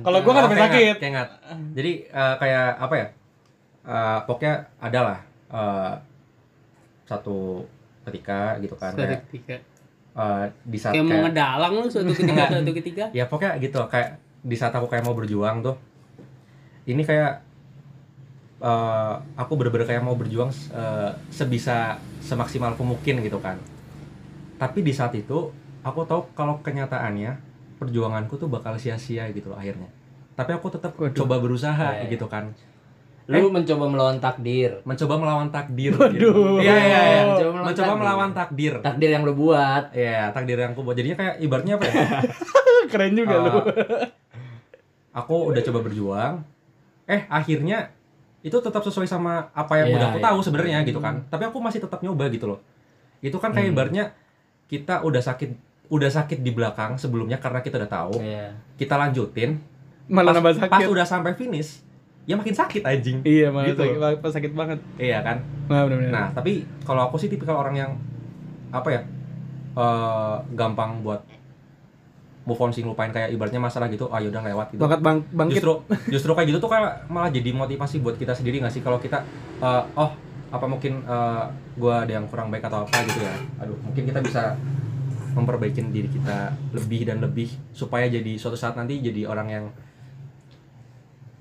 Kalau gua nggak Oh, sampai sakit. keingat. Jadi eh, kayak apa ya? Eh, pokoknya ada lah eh, satu ketika gitu kan kayak ketika. eh, di saat Kayak mau kayak, ngedalang lu suatu *laughs* ketika suatu ketika. ya pokoknya gitu kayak di saat aku kayak mau berjuang tuh ini kayak eh, aku bener-bener kayak mau berjuang eh, sebisa semaksimal aku mungkin gitu kan tapi di saat itu aku tahu kalau kenyataannya perjuanganku tuh bakal sia-sia gitu loh akhirnya tapi aku tetap coba berusaha Ya, ya. gitu kan Lu mencoba melawan takdir. mencoba melawan takdir Waduh. iya iya iya Mencoba melawan mencoba takdir. melawan takdir Takdir yang lu buat. Iya, takdir yang aku buat. Jadinya kayak ibaratnya apa ya? *laughs* Keren juga lu. Uh, aku udah coba berjuang. Eh, akhirnya itu tetap sesuai sama apa yang Iya, udah aku iya. tahu sebenarnya gitu kan. Tapi aku masih tetap nyoba gitu loh. Itu kan kayak Hmm. ibaratnya kita udah sakit udah sakit di belakang sebelumnya karena kita udah tahu. Iya. Kita lanjutin. Malah Pas, nambah pas sakit. udah sampai finish, ya makin sakit anjing. Iya, malah Gitu. sakit, pas sakit banget. Iya kan? Nah, benar-benar. Nah, tapi kalau aku sih tipikal orang yang apa ya? eh gampang buat move on sih lupain kayak ibaratnya masalah gitu, ah yaudah lewat gitu. Banget bang bangkit. Justru justru kayak gitu tuh kayak malah jadi motivasi buat kita sendiri nggak sih kalau kita eh, oh apa mungkin eh, gua ada yang kurang baik atau apa gitu ya. Aduh, mungkin kita bisa memperbaiki diri kita lebih dan lebih supaya jadi suatu saat nanti jadi orang yang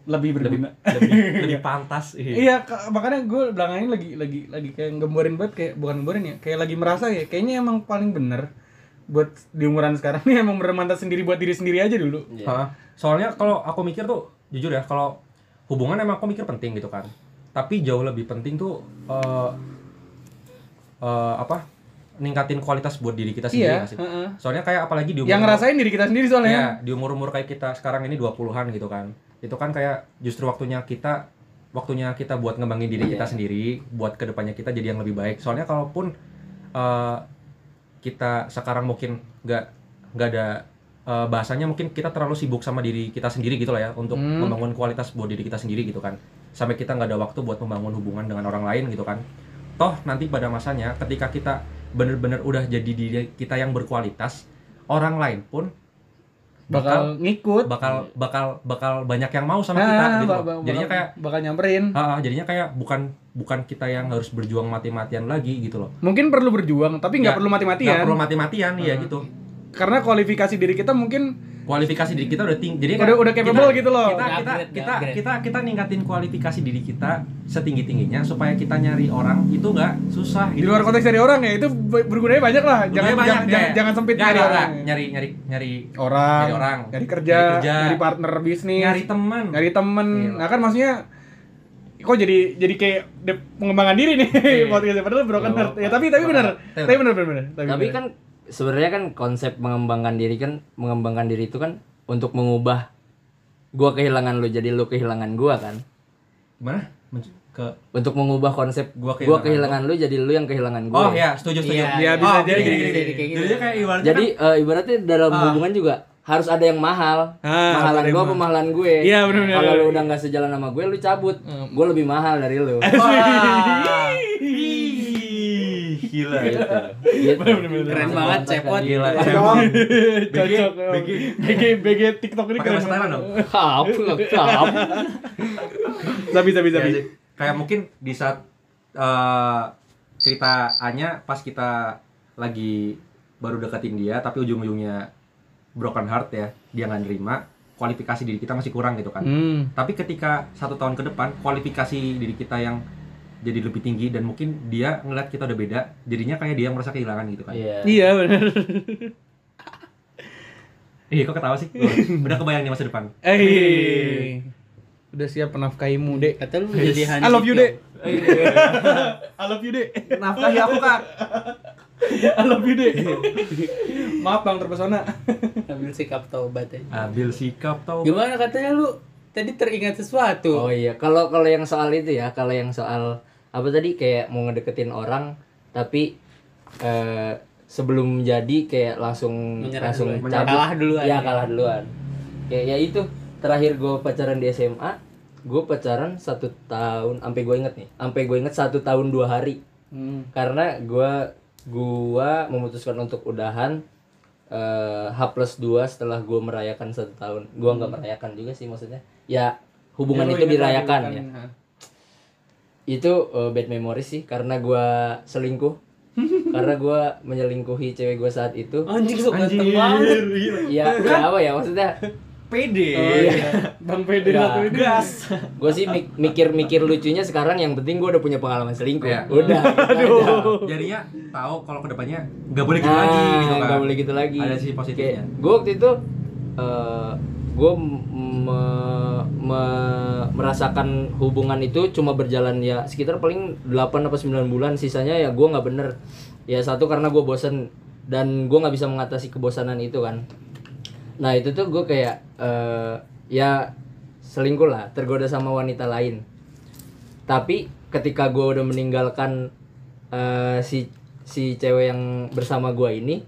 lebih lebih berguna. lebih *laughs* lebih pantas. Iya, Kak, makanya gue belakangan ini lagi lagi lagi kayak gemborin banget kayak bukan gemborin ya, kayak lagi merasa ya, kayaknya emang paling bener buat di umuran sekarang nih *laughs* emang bener mantap sendiri buat diri sendiri aja dulu. Hah? Soalnya kalau aku mikir tuh jujur ya kalau hubungan emang aku mikir penting gitu kan. Tapi jauh lebih penting tuh eh eh, apa? ningkatin kualitas buat diri kita sendiri Iya, sih. heeh. Soalnya kayak apalagi di umur Yang ngerasain diri kita sendiri soalnya. ya, di umur-umur kayak kita sekarang ini 20-an gitu kan. Itu kan kayak justru waktunya kita waktunya kita buat ngembangin diri kita Iya. sendiri, buat ke depannya kita jadi yang lebih baik. Soalnya kalaupun eh, kita sekarang mungkin nggak nggak ada eh, bahasanya mungkin kita terlalu sibuk sama diri kita sendiri gitu lah ya untuk Hmm. membangun kualitas buat diri kita sendiri gitu kan. Sampai kita nggak ada waktu buat membangun hubungan dengan orang lain gitu kan. Toh nanti pada masanya ketika kita bener-bener udah jadi diri kita yang berkualitas, orang lain pun bakal ngikut. bakal bakal bakal banyak yang mau sama Nah, kita gitu. ba- loh. ba- jadinya bakal- kayak bakal nyamperin. ah, ah, jadinya kayak bukan bukan kita yang harus berjuang mati-matian lagi gitu loh. Mungkin perlu berjuang, tapi nggak Ya, perlu Nggak mati-matian. perlu mati-matian ya Hmm. gitu. Karena kualifikasi diri kita mungkin Kualifikasi diri kita udah tinggi. Jadi Udah- kan udah capable gitu loh. Kita kita Upgrade, kita upgrade. kita kita ningkatin kualifikasi diri kita setinggi-tingginya supaya kita nyari orang itu nggak susah di gitu. luar konteks dari orang ya itu ber- bergunanya banyak lah. Jangan Berguna banyak, jangan, ya. jangan, jangan sempit nyari nggak, orang. nggak. Nyari nyari nyari Orang, Nyari orang. nyari kerja, Nyari kerja. nyari partner bisnis, nyari teman. nyari temen. Iya. Nah kan maksudnya kok jadi jadi kayak pengembangan diri nih Iya. *laughs* podcast padahal broken Nggak heart. Ya tapi tapi benar. Tapi Tapi benar benar benar. Tapi benar. kan sebenarnya kan konsep mengembangkan diri kan mengembangkan diri itu kan untuk mengubah gua kehilangan lu jadi lu kehilangan gua kan. Gimana? Ke Untuk mengubah konsep Gua gua kehilangan kehilangan, lu jadi lu yang kehilangan gue. Oh ya, setuju setuju. Iya, iya, bisa Oh, jadi, gini, gini, gini. kayak gitu. Kayak ibaratnya Jadi eh, ibaratnya dalam Ah. hubungan juga harus ada yang mahal. Ah, mahalan gua apa mahal. mahalan gue. Iya. Kalau lu udah nggak sejalan sama gue, lu cabut. Gue lebih mahal dari lu. *laughs* gila. gitu. Keren banget, cepot. Gila. cocok. BG. BG BG TikTok ini keren banget. dong. Kap, kap. Tapi tapi tapi. Ya, kayak mungkin di saat eh, cerita Anya pas kita lagi baru deketin dia tapi ujung-ujungnya broken heart ya dia nggak nerima kualifikasi diri kita masih kurang gitu kan Hmm. tapi ketika satu tahun ke depan kualifikasi diri kita yang jadi lebih tinggi dan mungkin dia ngeliat kita udah beda jadinya kayak dia merasa kehilangan gitu kan Iya. Iya benar. *laughs* Ih, kok ketawa sih? udah kebayang di masa depan. Eh. Udah siap menafkahimu, Dek. Kata lu jadi Hani I love you, Dek. Setiawan. *laughs* I love you, Dek. Nafkahi aku, Kak. *laughs* I love you, Dek. Maaf Bang terpesona. Ambil sikap taubat aja. Ambil sikap tau. Gimana katanya lu tadi teringat sesuatu? Oh iya, kalau kalau yang soal itu ya, kalau yang soal apa tadi kayak mau ngedeketin orang tapi eh, sebelum jadi kayak langsung Menyerah langsung duluan. cabut. Kalah duluan. Ya kalah duluan. Kayak ya itu terakhir gue pacaran di SMA, gue pacaran satu tahun, sampai gue inget nih, sampai gue inget satu tahun dua hari Hmm. karena gua gua memutuskan untuk udahan eh, H plus 2 setelah gua merayakan satu tahun gua nggak merayakan juga sih maksudnya ya hubungan Ya, itu dirayakan ya? Itu eh, bad memory sih karena gua selingkuh *laughs* karena gua menyelingkuhi cewek gua saat itu Anjing sok ganteng banget. ya, ya apa ya maksudnya Pede. Oh iya. Bang Pede Ya. satu ini. Gas. gue sih mik- mikir-mikir lucunya sekarang yang penting gue udah punya pengalaman selingkuh Iya. udah *laughs* gitu aja. Jadinya tahu kalau ke depannya nggak boleh gitu Nah, lagi gitu kan. nggak boleh gitu lagi. Ada sisi positifnya. gue waktu itu eh gue me- me- merasakan hubungan itu cuma berjalan ya sekitar paling 8 apa 9 bulan. Sisanya ya gue nggak bener. Ya satu karena gue bosen dan gue nggak bisa mengatasi kebosanan itu kan. Nah itu tuh gue kayak eh, ya selingkuh lah tergoda sama wanita lain. Tapi ketika gue udah meninggalkan eh, si si cewek yang bersama gue ini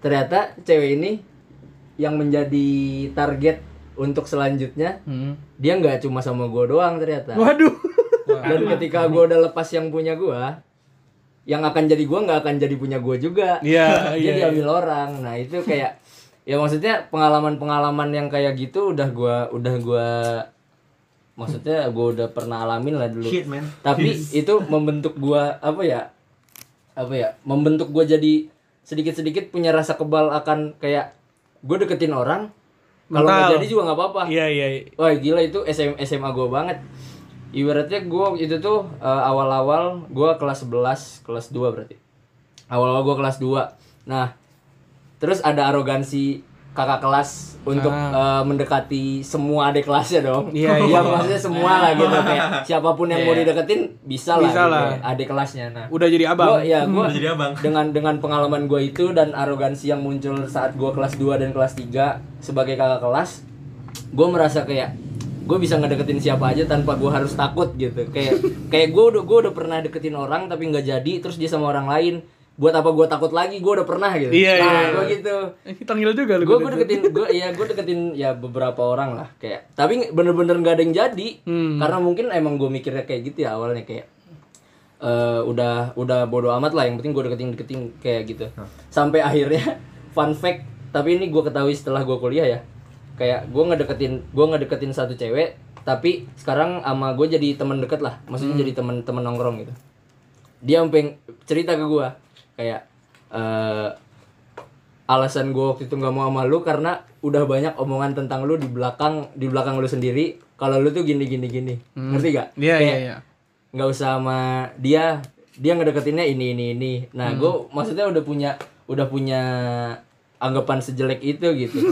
ternyata cewek ini yang menjadi target untuk selanjutnya Hmm. dia nggak cuma sama gue doang ternyata Waduh. dan ketika gue udah lepas yang punya gue yang akan jadi gue nggak akan jadi punya gue juga Iya, dia iya. diambil orang nah itu kayak ya maksudnya pengalaman-pengalaman yang kayak gitu udah gue udah gue maksudnya gue udah pernah alamin lah dulu Shit, man. tapi itu membentuk gua apa ya apa ya membentuk gua jadi sedikit-sedikit punya rasa kebal akan kayak gue deketin orang kalau nggak jadi juga nggak apa-apa Iya iya. iya. wah gila itu SM, SMA gue banget ibaratnya gua itu tuh eh, awal-awal gua kelas 11 kelas 2 berarti awal-awal gua kelas 2 nah terus ada arogansi kakak kelas untuk Ah. eh, mendekati semua adik kelasnya dong Iya, Iya, iya. maksudnya semua lah gitu kayak siapa pun yang mau dideketin bisa lah Bisa gitu, lah. adik kelasnya nah Udah jadi abang. gua ya gua Udah jadi abang. dengan dengan pengalaman gue itu dan arogansi yang muncul saat gue kelas 2 dan kelas 3 sebagai kakak kelas gue merasa kayak gue bisa ngedeketin siapa aja tanpa gue harus takut gitu kayak kayak gue udah gue udah pernah deketin orang tapi nggak jadi terus dia sama orang lain buat apa gue takut lagi? Gue udah pernah gitu. Iya, nah iya. gue gitu. Eh, Tanggil juga lu. gue gue deketin gue ya gue deketin ya beberapa orang lah kayak tapi bener-bener nggak ada yang jadi. Hmm. karena mungkin emang gue mikirnya kayak gitu ya awalnya kayak eh udah udah bodo amat lah yang penting gue deketin deketin kayak gitu. Sampai akhirnya *laughs* fun fact tapi ini gue ketahui setelah gue kuliah ya. Kayak gue ngedeketin gue ngedeketin satu cewek tapi sekarang sama gue jadi teman deket lah. Maksudnya jadi teman teman nongkrong gitu. Dia sampai cerita ke gue kayak eh alasan gue waktu itu nggak mau sama lu karena udah banyak omongan tentang lu di belakang di belakang lu sendiri. Kalau lu tuh gini gini gini. Ngerti gak Iya iya iya. nggak usah sama dia. Dia ngedeketinnya ini ini ini. Nah gue maksudnya udah punya udah punya anggapan sejelek itu gitu. *laughs*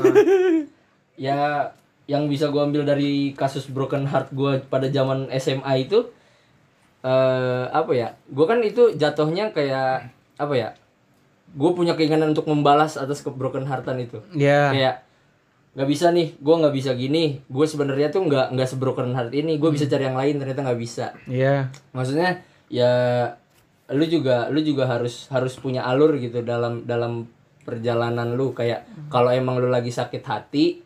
Ya yang bisa gue ambil dari kasus broken heart gue pada zaman SMA itu eh apa ya? Gue kan itu jatuhnya kayak apa ya gue punya keinginan untuk membalas atas ke broken heartan itu. Iya. kayak nggak bisa nih gue nggak bisa gini gue sebenarnya tuh nggak nggak sebroken heart ini gue bisa cari yang lain ternyata nggak bisa. Iya. maksudnya ya lu juga lu juga harus harus punya alur gitu dalam dalam perjalanan lu. Kayak kalau emang lu lagi sakit hati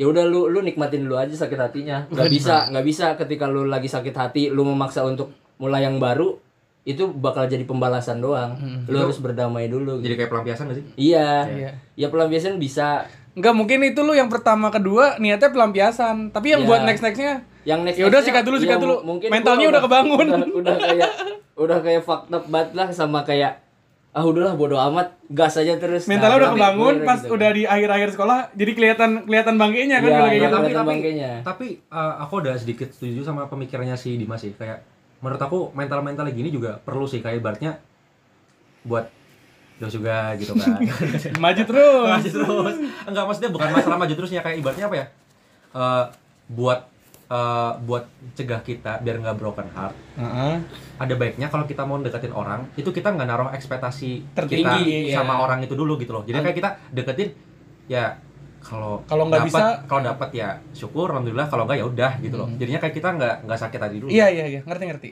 ya udah lu lu nikmatin dulu aja sakit hatinya. Nggak *laughs* bisa nggak bisa ketika lu lagi sakit hati lu memaksa untuk mulai yang baru itu bakal jadi pembalasan doang lu harus berdamai dulu gitu. Jadi kayak pelampiasan gak sih? iya Iya. ya pelampiasan bisa Enggak mungkin itu lu yang pertama kedua niatnya pelampiasan, tapi yang Iya. buat next nextnya yang next Ya udah, sikat dulu, sikat ya, dulu. mungkin Mentalnya gua udah kebangun. udah, udah kayak udah kayak fucked up banget lah sama kayak ah udahlah bodo amat gas aja terus mentalnya Nah, udah kebangun gue pas gitu. udah di akhir-akhir sekolah jadi kelihatan kelihatan bangkainya kan Iya, kalau kayak gitu. tapi- tapi bangkainya. tapi uh, aku udah sedikit setuju sama pemikirannya si Dimas sih kayak menurut aku mental mental gini juga perlu sih kayak ibaratnya buat dos juga gitu kan *laughs* Maju terus. maju terus enggak maksudnya bukan masalah maju terusnya kayak ibaratnya apa ya Eh, buat eh, buat cegah kita biar nggak broken heart Heeh. ada baiknya kalau kita mau deketin orang itu kita nggak naruh ekspektasi Tertinggi, kita ya. sama orang itu dulu gitu loh jadi kayak kita deketin ya kalau Kalau nggak bisa- Hmm. kalau dapat ya syukur alhamdulillah kalau nggak ya udah gitu loh jadinya kayak kita nggak nggak sakit hati dulu Iya iya iya, ngerti ngerti.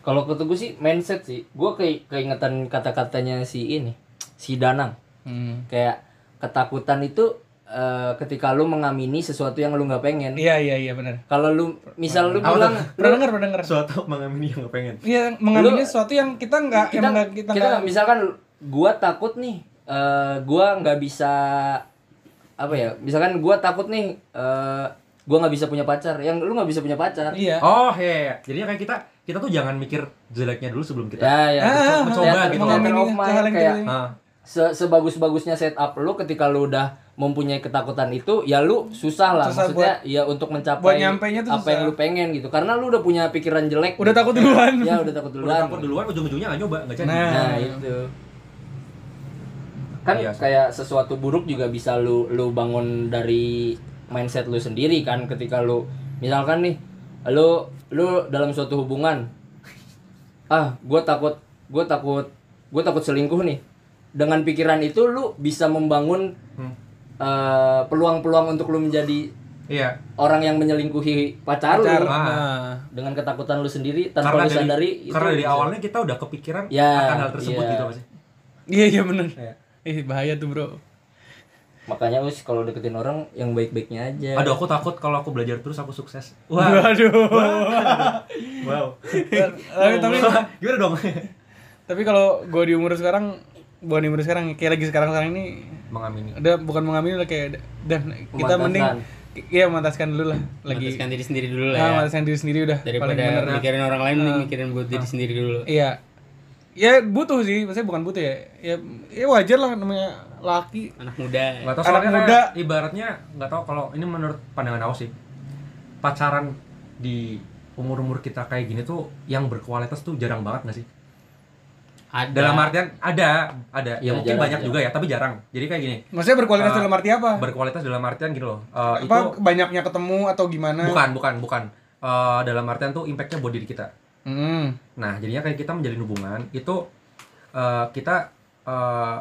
kalau kata gue sih mindset sih gue kayak keingetan kata-katanya si ini si Danang Hmm. kayak ketakutan itu eh, ketika lu mengamini sesuatu yang lu nggak pengen Iya iya iya benar. kalau lu misal lu bilang Pernah dengar pernah dengar. suatu mengamini yang nggak pengen Iya mengamini sesuatu yang kita nggak kita emang nggak kita kita, nggak misalkan gua takut nih eh gua nggak bisa apa ya misalkan gua takut nih eh gua nggak bisa punya pacar yang lu nggak bisa punya pacar iya. oh iya, iya. jadinya kayak kita kita tuh jangan mikir jeleknya dulu sebelum kita ya ya Ah, mencoba Theater- gitu. theater of mind, yang kayak gitu. Ah, se- sebagus-bagusnya setup lu ketika lu udah mempunyai ketakutan itu ya lu susah lah Susah maksudnya ya untuk mencapai buat nyampainya tuh apa yang susah. lu pengen gitu karena lu udah punya pikiran jelek Udah takut duluan. ya udah takut udah duluan takut duluan ujung-ujungnya nggak nyoba nggak jadi Nah. Nah, itu. Kan Iya kayak sesuatu buruk juga bisa lu lu bangun dari mindset lu sendiri kan ketika lu misalkan nih lu lu dalam suatu hubungan ah gue takut gue takut gue takut selingkuh nih dengan pikiran itu lu bisa membangun Hmm. eh, peluang-peluang untuk lu menjadi iya orang yang menyelingkuhi pacar, Pacar. lu Ah. Nah. dengan ketakutan lu sendiri tanpa karena lu dari, sadari karena dari bisa. awalnya kita udah kepikiran Ya, akan hal tersebut iya. gitu apa sih Iya iya benar. Iya. Ih bahaya tuh bro. Makanya us kalau deketin orang yang baik-baiknya aja. aduh aku takut kalau aku belajar terus aku sukses. Wah *laughs* Waduh. wow tapi tapi gimana dong? Tapi kalau gue di umur sekarang bukan di umur sekarang kayak lagi sekarang sekarang ini mengamini. udah bukan mengamini udah kayak udah kita mending iya mantaskan dulu lah. Lagi Mantaskan diri sendiri dulu nah, lah ya. mantaskan diri sendiri udah Daripada paling bener mikirin orang lain mending mikirin buat diri sendiri dulu. iya ya butuh sih. Maksudnya bukan butuh ya. Ya ya wajar lah namanya laki. Anak muda. nggak tahu Anak muda. kayak ibaratnya nggak tahu kalau ini menurut pandangan aku sih pacaran di umur umur kita kayak gini tuh yang berkualitas tuh jarang banget nggak sih? Ada. dalam artian ada ada. Ya, Ya, mungkin jarang, banyak jarang. juga ya tapi jarang. Jadi kayak gini. Maksudnya berkualitas Ah, dalam arti apa? berkualitas dalam artian gitu loh. Eh, itu apa banyaknya ketemu atau gimana? Bukan bukan bukan. Eh, dalam artian tuh impactnya buat diri kita Hmm. Nah, jadinya kayak kita menjalin hubungan itu eh, kita eh,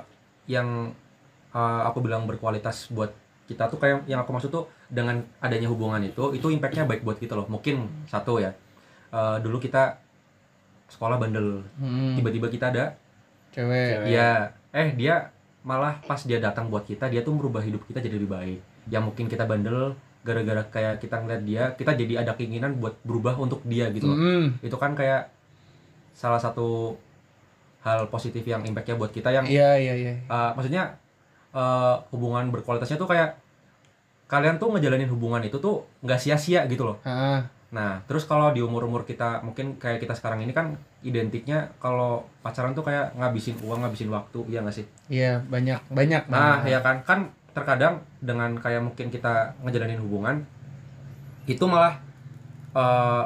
yang eh, aku bilang berkualitas buat kita tuh kayak yang aku maksud tuh dengan adanya hubungan itu itu impactnya baik buat kita loh. Mungkin satu ya. eh, dulu kita sekolah bandel, Hmm. tiba-tiba kita ada cewek dia eh dia malah pas dia datang buat kita dia tuh merubah hidup kita jadi lebih baik. Yang mungkin kita bandel gara-gara kayak kita ngeliat dia, kita jadi ada keinginan buat berubah untuk dia gitu loh Hmm. itu kan kayak salah satu hal positif yang impactnya buat kita yang iya iya iya uh, maksudnya eh, hubungan berkualitasnya tuh kayak kalian tuh ngejalanin hubungan itu tuh nggak sia-sia gitu loh Ah, Nah, terus kalau di umur-umur kita mungkin kayak kita sekarang ini kan identiknya kalau pacaran tuh kayak ngabisin uang, ngabisin waktu, ya nggak sih? iya banyak banyak. Nah, banget. ya kan kan terkadang dengan kayak mungkin kita ngejalanin hubungan itu malah eh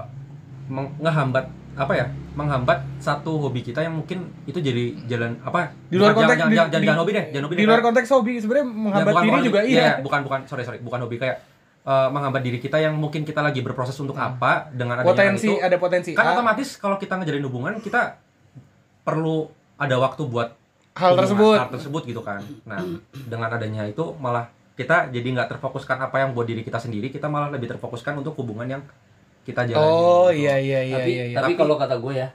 meng- ngehambat apa ya? Menghambat satu hobi kita yang mungkin itu jadi jalan apa? Di luar Bukan, konteks jangan, di- jangan, jangan, hobi deh, jangan hobi di deh, luar kayak- konteks hobi sebenarnya menghambat Ya, bukan- diri bukan- juga iya, iya. bukan bukan sorry sorry bukan hobi kayak eh, menghambat diri kita yang mungkin kita lagi berproses untuk apa dengan adanya Hmm. Potensi itu ada potensi kan A, otomatis kalau kita ngejalin hubungan kita perlu ada waktu buat hal tersebut. hal tersebut gitu kan nah dengan adanya itu malah kita jadi nggak terfokuskan apa yang buat diri kita sendiri kita malah lebih terfokuskan untuk hubungan yang kita jalani Oh gitu. iya iya iya tapi iya. iya. tapi Tapi- kalau kata gue ya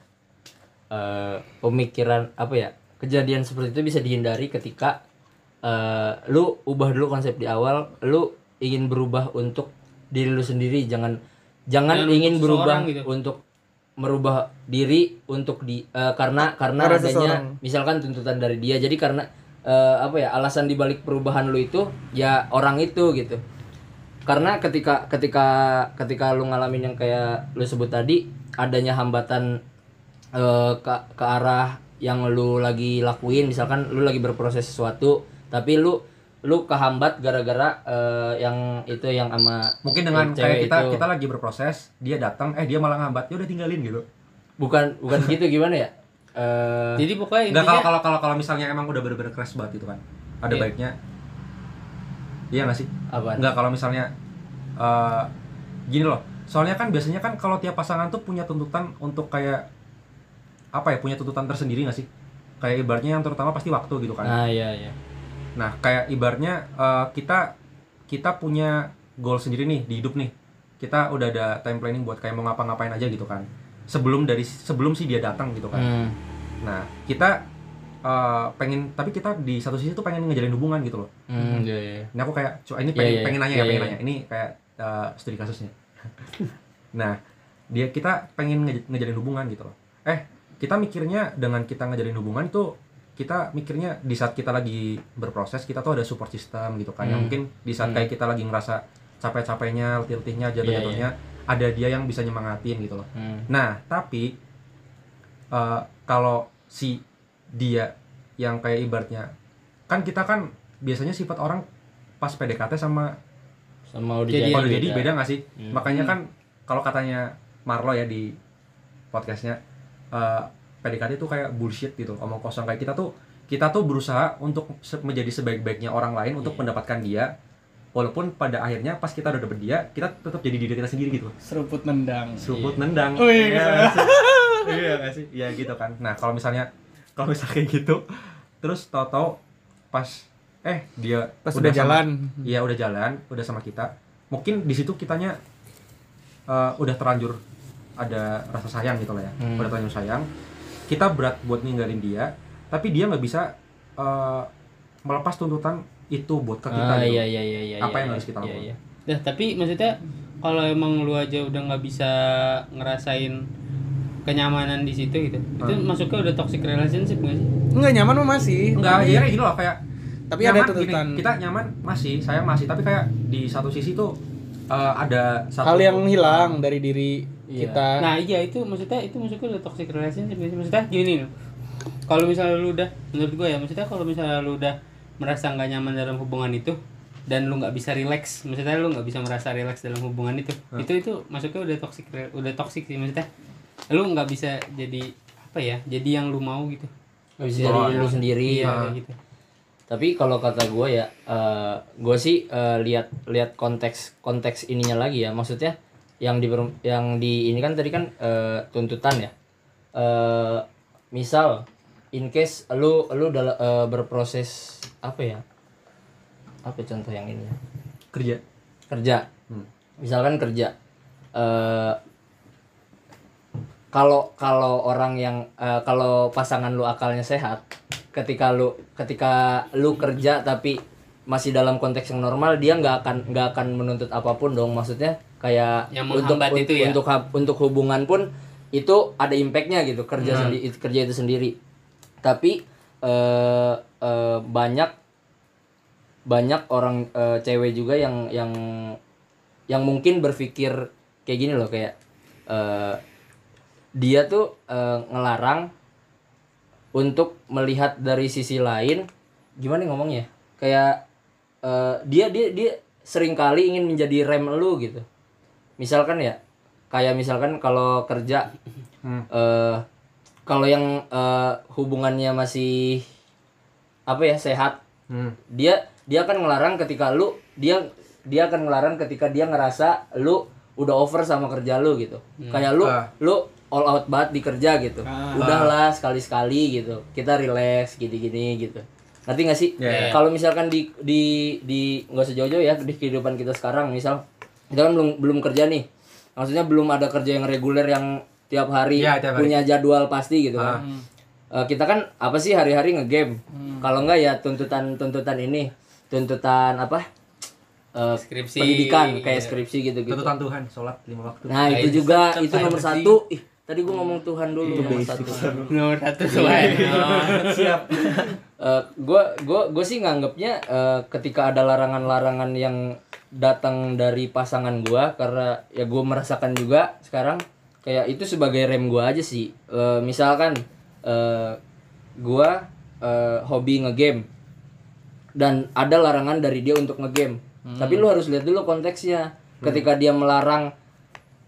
eh, pemikiran apa ya kejadian seperti itu bisa dihindari ketika eh, lu ubah dulu konsep di awal lu ingin berubah untuk diri lu sendiri jangan jangan Jangan ingin berubah gitu. untuk merubah diri untuk di eh, karena karena Karena adanya seseorang. misalkan tuntutan dari dia jadi karena eh, apa ya alasan dibalik perubahan lu itu ya orang itu gitu karena ketika ketika ketika lu ngalamin yang kayak lu sebut tadi adanya hambatan eh, ke ke arah yang lu lagi lakuin misalkan lu lagi berproses sesuatu tapi lu lu kehambat gara-gara eh, yang itu yang sama mungkin dengan cewek kayak kita itu. kita lagi berproses dia datang eh dia malah ngambat ya udah tinggalin gitu bukan bukan *laughs* gitu gimana ya Eh, Jadi pokoknya intinya kalau kalau kalau kalau misalnya emang udah bener-bener crash banget gitu kan ada Iya. baiknya iya nggak sih apa Enggak kalau misalnya eh gini loh. Soalnya kan biasanya kan kalau tiap pasangan tuh punya tuntutan untuk kayak apa ya? Punya tuntutan tersendiri nggak sih? Kayak ibaratnya yang terutama pasti waktu gitu kan. nah iya iya Nah, kayak ibaratnya eh, kita kita punya goal sendiri nih di hidup nih. Kita udah ada time planning buat kayak mau ngapa-ngapain aja gitu kan. Sebelum dari sebelum sih dia datang gitu kan. Hmm. Nah, kita eh, pengen tapi kita di satu sisi tuh pengen ngejalin hubungan gitu loh. Hmm, iya, iya. Ini aku kayak, coba ini Iya, pengen, iya, pengen nanya iya, ya, pengen iya. nanya. Ini kayak uh, studi kasusnya. *laughs* nah, dia kita pengen nge- ngejalin hubungan gitu loh. Eh, kita mikirnya dengan kita ngejalin hubungan itu kita mikirnya di saat kita lagi berproses kita tuh ada support system gitu kan. Yang Hmm. mungkin di saat Hmm. kayak kita lagi ngerasa capek-capeknya, letih-letihnya, jatuh-jatuhnya, ada dia yang bisa nyemangatin gitu loh. Hmm. Nah, tapi eh, kalau si dia yang kayak ibaratnya kan kita kan biasanya sifat orang pas PDKT sama sama udah Jadi jadi, beda nggak sih? Hmm. Makanya kan kalau katanya Marlo ya di podcastnya eh, PDKT itu kayak bullshit gitu, omong kosong kayak kita tuh kita tuh berusaha untuk menjadi sebaik-baiknya orang lain untuk Iya. mendapatkan dia walaupun pada akhirnya pas kita udah dapet dia kita tetap jadi diri kita sendiri gitu Seruput nendang. seruput nendang Oh, iya. Iya iya sih iya gitu kan nah kalau misalnya kalau misalnya kayak gitu terus tahu-tahu pas eh dia Pas udah sama- jalan. iya udah jalan udah sama kita mungkin di situ kitanya eh, udah terlanjur ada rasa sayang gitu lah ya Hmm. udah terlanjur sayang kita berat buat ninggalin dia tapi dia nggak bisa eh, melepas tuntutan itu buat ke kita ah, gitu. iya iya iya iya Apa iya, yang iya, harus kita iya, lakukan? iya. Nah, tapi maksudnya kalau emang lu aja udah nggak bisa ngerasain kenyamanan di situ gitu. Itu Hmm. masuknya udah toxic relationship nggak sih? Enggak nyaman mah masih. Enggak, Tapi- ya kayak gini loh kayak Tapi ada nyaman tuntutan. gini, kita nyaman masih, saya masih, tapi kayak di satu sisi tuh eh, ada satu hal yang hilang dari diri Iya. kita. Nah, iya itu maksudnya itu maksudnya udah toxic relationship sih? Maksudnya gini loh. Kalau misalnya lu udah menurut gue ya, maksudnya kalau misalnya lu udah merasa nggak nyaman dalam hubungan itu dan lu nggak bisa relax, maksudnya lu nggak bisa merasa relax dalam hubungan itu, itu itu masuknya udah toxic udah toxic sih maksudnya. Lu nggak bisa jadi apa ya? Jadi yang lu mau gitu. Nggak bisa jadi lu sendiri Iya, ya. gitu. tapi kalau kata gue ya gue sih eh, lihat lihat konteks konteks ininya lagi ya maksudnya yang di yang di ini kan tadi kan eh, tuntutan ya. Eh, misal in case lu lu dalam eh, berproses apa ya? Apa contoh yang ini ya? Kerja. kerja. Hmm. misalkan kerja. Kalau kalau orang yang eh, kalau pasangan lu akalnya sehat ketika lu ketika lu kerja tapi masih dalam konteks yang normal dia nggak akan nggak akan menuntut apa pun dong. Maksudnya kayak Yang untuk itu ya? untuk untuk hubungan pun itu ada impactnya gitu kerja Hmm. sendi- kerja itu sendiri tapi eh, eh, banyak banyak orang eh, cewek juga yang yang yang mungkin berpikir kayak gini loh kayak eh, dia tuh eh, ngelarang untuk melihat dari sisi lain gimana nih ngomongnya kayak eh, dia dia dia sering kali ingin menjadi rem lu gitu misalkan ya kayak misalkan kalau kerja eh kalau yang eh, hubungannya masih apa ya sehat Hmm. dia dia akan ngelarang ketika lu dia dia akan ngelarang ketika dia ngerasa lu udah over sama kerja lu gitu. Kayak lu Ah. lu all out banget di kerja gitu. Udahlah sekali sekali gitu kita relax gini gini gitu. Ngerti gak sih? Ya, kalau misalkan di di di nggak usah jauh-jauh ya di kehidupan kita sekarang misal kita kan belum belum kerja nih. Maksudnya belum ada kerja yang reguler yang tiap hari Ya, tiap hari. punya jadwal pasti gitu kan. Eh, kita kan apa sih hari-hari ngegame? Kalau enggak ya tuntutan tuntutan ini tuntutan apa? Eh, Skripsi, pendidikan kayak iya. skripsi gitu gitu Tuntutan Tuhan, sholat lima waktu. nah itu juga itu nomor satu. Ih tadi gua ngomong Tuhan dulu nomor satu. nomor satu selain *laughs* Siap. Eh, gue gue gue sih nganggapnya eh, ketika ada larangan-larangan yang datang dari pasangan gua karena ya gue merasakan juga sekarang kayak itu sebagai rem gua aja sih. Eh, misalkan eh gua eh, hobi ngegame dan ada larangan dari dia untuk ngegame. Tapi lu harus lihat dulu konteksnya. Ketika dia melarang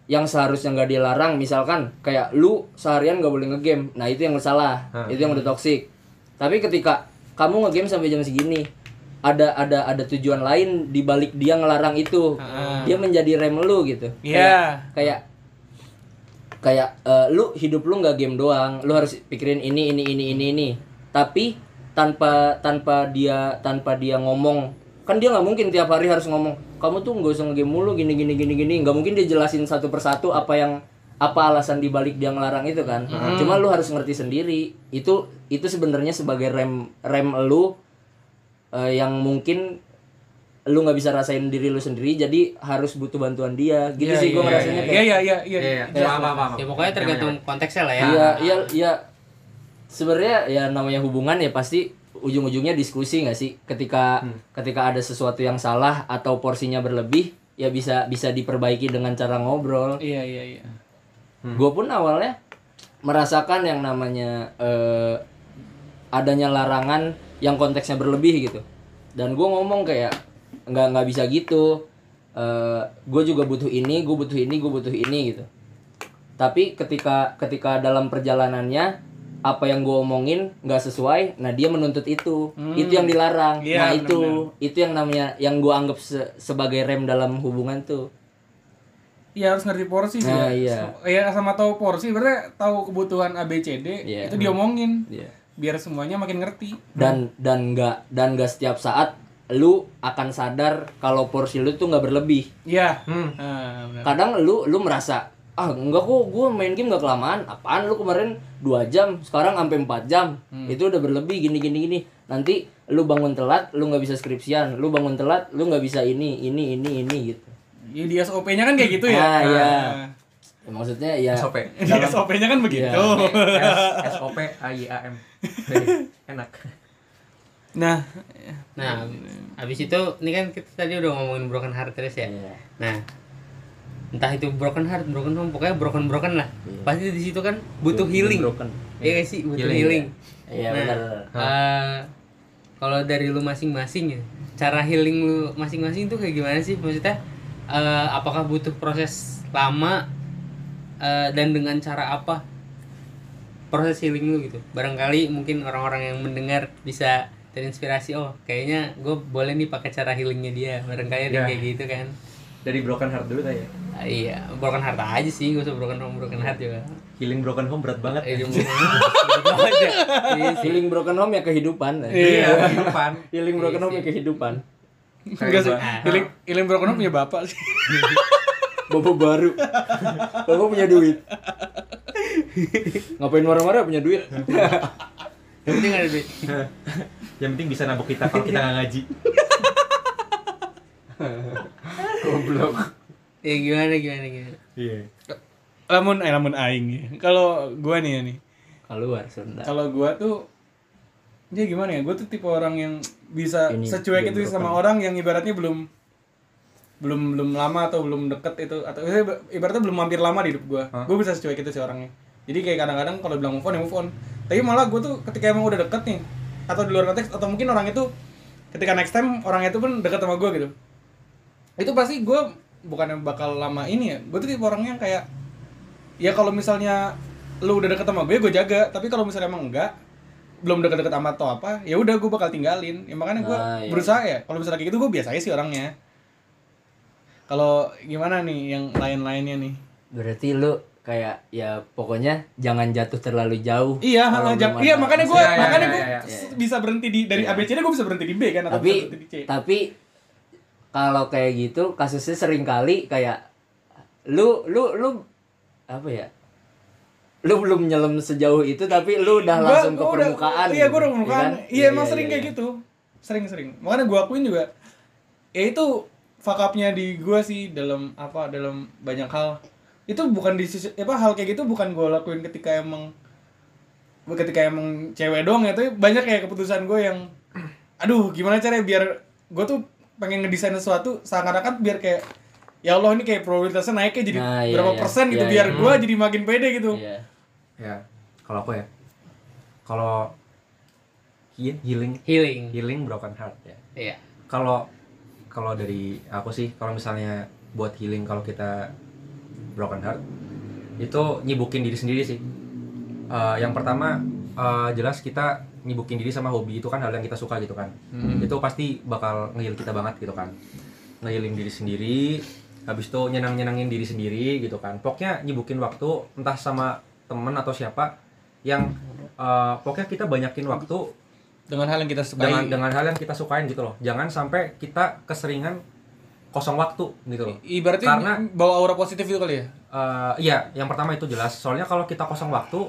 yang seharusnya nggak dilarang misalkan kayak lu seharian nggak boleh ngegame nah itu yang salah itu yang udah toksik tapi ketika kamu ngegame sampai jam segini ada ada ada tujuan lain di balik dia ngelarang itu. Dia menjadi rem lu gitu. Iya. kayak kayak eh, lu hidup lu nggak game doang. Lu harus pikirin ini ini ini ini ini. Tapi tanpa tanpa dia tanpa dia ngomong kan dia nggak mungkin tiap hari harus ngomong kamu tuh nggak usah ngegame mulu gini gini gini gini. Nggak mungkin dia jelasin satu persatu apa yang apa alasan dibalik dia ngelarang itu kan. Cuma lu harus ngerti sendiri. Itu itu sebenarnya sebagai rem rem lu eh, yang mungkin lu nggak bisa rasain diri lu sendiri jadi harus butuh bantuan dia gitu Iya, sih gue iya, ngerasanya iya, kayak iya iya iya Iya, iya. Paham. ya pokoknya tergantung konteksnya lah ya Iya, iya, iya. Sebenarnya ya namanya hubungan ya pasti ujung-ujungnya diskusi nggak sih? Ketika ketika ada sesuatu yang salah atau porsinya berlebih, ya bisa bisa diperbaiki dengan cara ngobrol. iya iya iya Gue pun awalnya merasakan yang namanya eh, adanya larangan yang konteksnya berlebih gitu. Dan gue ngomong kayak nggak nggak bisa gitu. gue juga butuh ini, gue butuh ini, gue butuh ini gitu. Tapi ketika ketika dalam perjalanannya apa yang gue omongin nggak sesuai, nah dia menuntut itu, itu yang dilarang. Iya, nah itu benar-benar. itu yang namanya yang gue anggap se- sebagai rem dalam hubungan tuh. Iya harus ngerti porsi sih. Nah, ya. iya. Iya sama tahu porsi berarti tahu kebutuhan ABCD Iya. itu diomongin Iya. Biar semuanya makin ngerti. dan dan nggak dan nggak setiap saat lu akan sadar kalau porsi lu tuh nggak berlebih Iya. Hmm. Ah, benar. kadang lu lu merasa ah enggak kok gue main game nggak kelamaan apaan lu kemarin dua jam sekarang sampai 4 jam itu udah berlebih gini gini gini nanti lu bangun telat lu nggak bisa skripsian lu bangun telat lu nggak bisa ini ini ini ini gitu Iya di SOP-nya kan kayak gitu ya. Ah, iya. Ah. Ya, maksudnya ya SOP. Di *laughs* SOP-nya kan begitu. S S O P A Y A M. *laughs* Enak. Nah, nah habis itu ini kan kita tadi udah ngomongin broken heart terus ya Iya. nah entah itu broken heart broken home pokoknya broken broken lah pasti di situ kan butuh healing broken. iya gak sih butuh Healing, healing, iya Nah, benar eh, kalau dari lu masing-masing ya cara healing lu masing-masing tuh kayak gimana sih maksudnya eh, apakah butuh proses lama eh, dan dengan cara apa proses healing lu gitu barangkali mungkin orang-orang yang mendengar bisa terinspirasi oh kayaknya gue boleh nih pakai cara healingnya dia barangkali ada Ya. kayak gitu kan Dari broken heart dulu ya. Ah, iya broken heart aja sih gak usah broken home broken heart juga Healing broken home berat banget. Eh, broken home. *laughs* Iya sih. healing broken home ya kehidupan Iya, kehidupan. healing broken home ya kehidupan enggak sih. gua. Healing healing broken home punya bapak sih. *laughs* Bapak baru. Bapak punya duit. Ngapain marah-marah punya duit? Yang penting ada duit Yang penting bisa nabok kita kalau kita nggak ngaji. Goblok. ya gimana gimana gimana Iya. Lamun eh lamun aing ya. Kalau gua nih ya nih. Keluar Sunda. Kalau gua tuh Jadi gimana ya? Gue tuh tipe orang yang bisa Ini secuek itu sama orang yang ibaratnya belum belum belum lama atau belum deket itu atau ibaratnya belum mampir lama di hidup gue. Gue bisa secuek itu sih orangnya. Jadi kayak kadang-kadang kalau bilang move on ya move on. Tapi malah gue tuh ketika emang udah deket nih atau di luar konteks atau mungkin orang itu ketika next time orang itu pun deket sama gue gitu. Itu pasti gue bukannya bakal lama ini ya. Gue tuh tipe orangnya yang kayak ya kalau misalnya lu udah deket sama gue gue jaga tapi kalau misalnya emang enggak belum deket-deket amat atau apa ya udah gue bakal tinggalin ya makanya gue Nah, iya. berusaha ya kalau misalnya kayak gitu gue biasa sih orangnya kalau gimana nih yang lain-lainnya nih Berarti lu kayak ya pokoknya jangan jatuh terlalu jauh. iya jam- belum iya ada makanya gue Iya, iya, makanya iya, gue iya, iya. bisa berhenti di dari Iya. ABCD gue bisa berhenti di B kan atau tapi bisa berhenti di C tapi kalau kayak gitu kasusnya sering kali kayak lu lu lu apa ya lu belum nyelam sejauh itu tapi lu udah Gua- langsung ke gua udah- permukaan iya gitu, gue udah ya permukaan kan? iya emang sering kayak gitu sering-sering makanya gue akuin juga ya itu fuck up-nya di gue sih dalam apa dalam banyak hal itu bukan di sisi apa hal kayak gitu bukan gue lakuin ketika emang ketika emang cewek doang ya tapi banyak kayak keputusan gue yang aduh gimana caranya biar gue tuh pengen ngedesain sesuatu seakan-akan biar kayak ya Allah ini kayak probabilitasnya naiknya jadi Nah, iya, berapa iya. persen gitu Iya, biar iya. gue jadi makin pede gitu Iya. Ya, kalau aku ya. Kalau he- healing Healing. healing broken heart ya. Iya. Kalau kalau dari aku sih kalau misalnya buat healing kalau kita broken heart itu nyibukin diri sendiri sih. Eh, yang pertama eh, jelas kita nyibukin diri sama hobi itu kan hal yang kita suka gitu kan. Itu pasti bakal ngehil kita banget gitu kan. Ngehilin diri sendiri, habis itu nyenang-nyenangin diri sendiri gitu kan. Pokoknya nyibukin waktu entah sama temen atau siapa yang eh, pokoknya kita banyakin waktu dengan hal yang kita sukai. Dengan dengan hal yang kita sukain gitu loh. Jangan sampai kita keseringan kosong waktu gitu loh. Ibaratnya Karena- bawa aura positif itu kali ya? Eh, iya yang pertama itu jelas. Soalnya kalau kita kosong waktu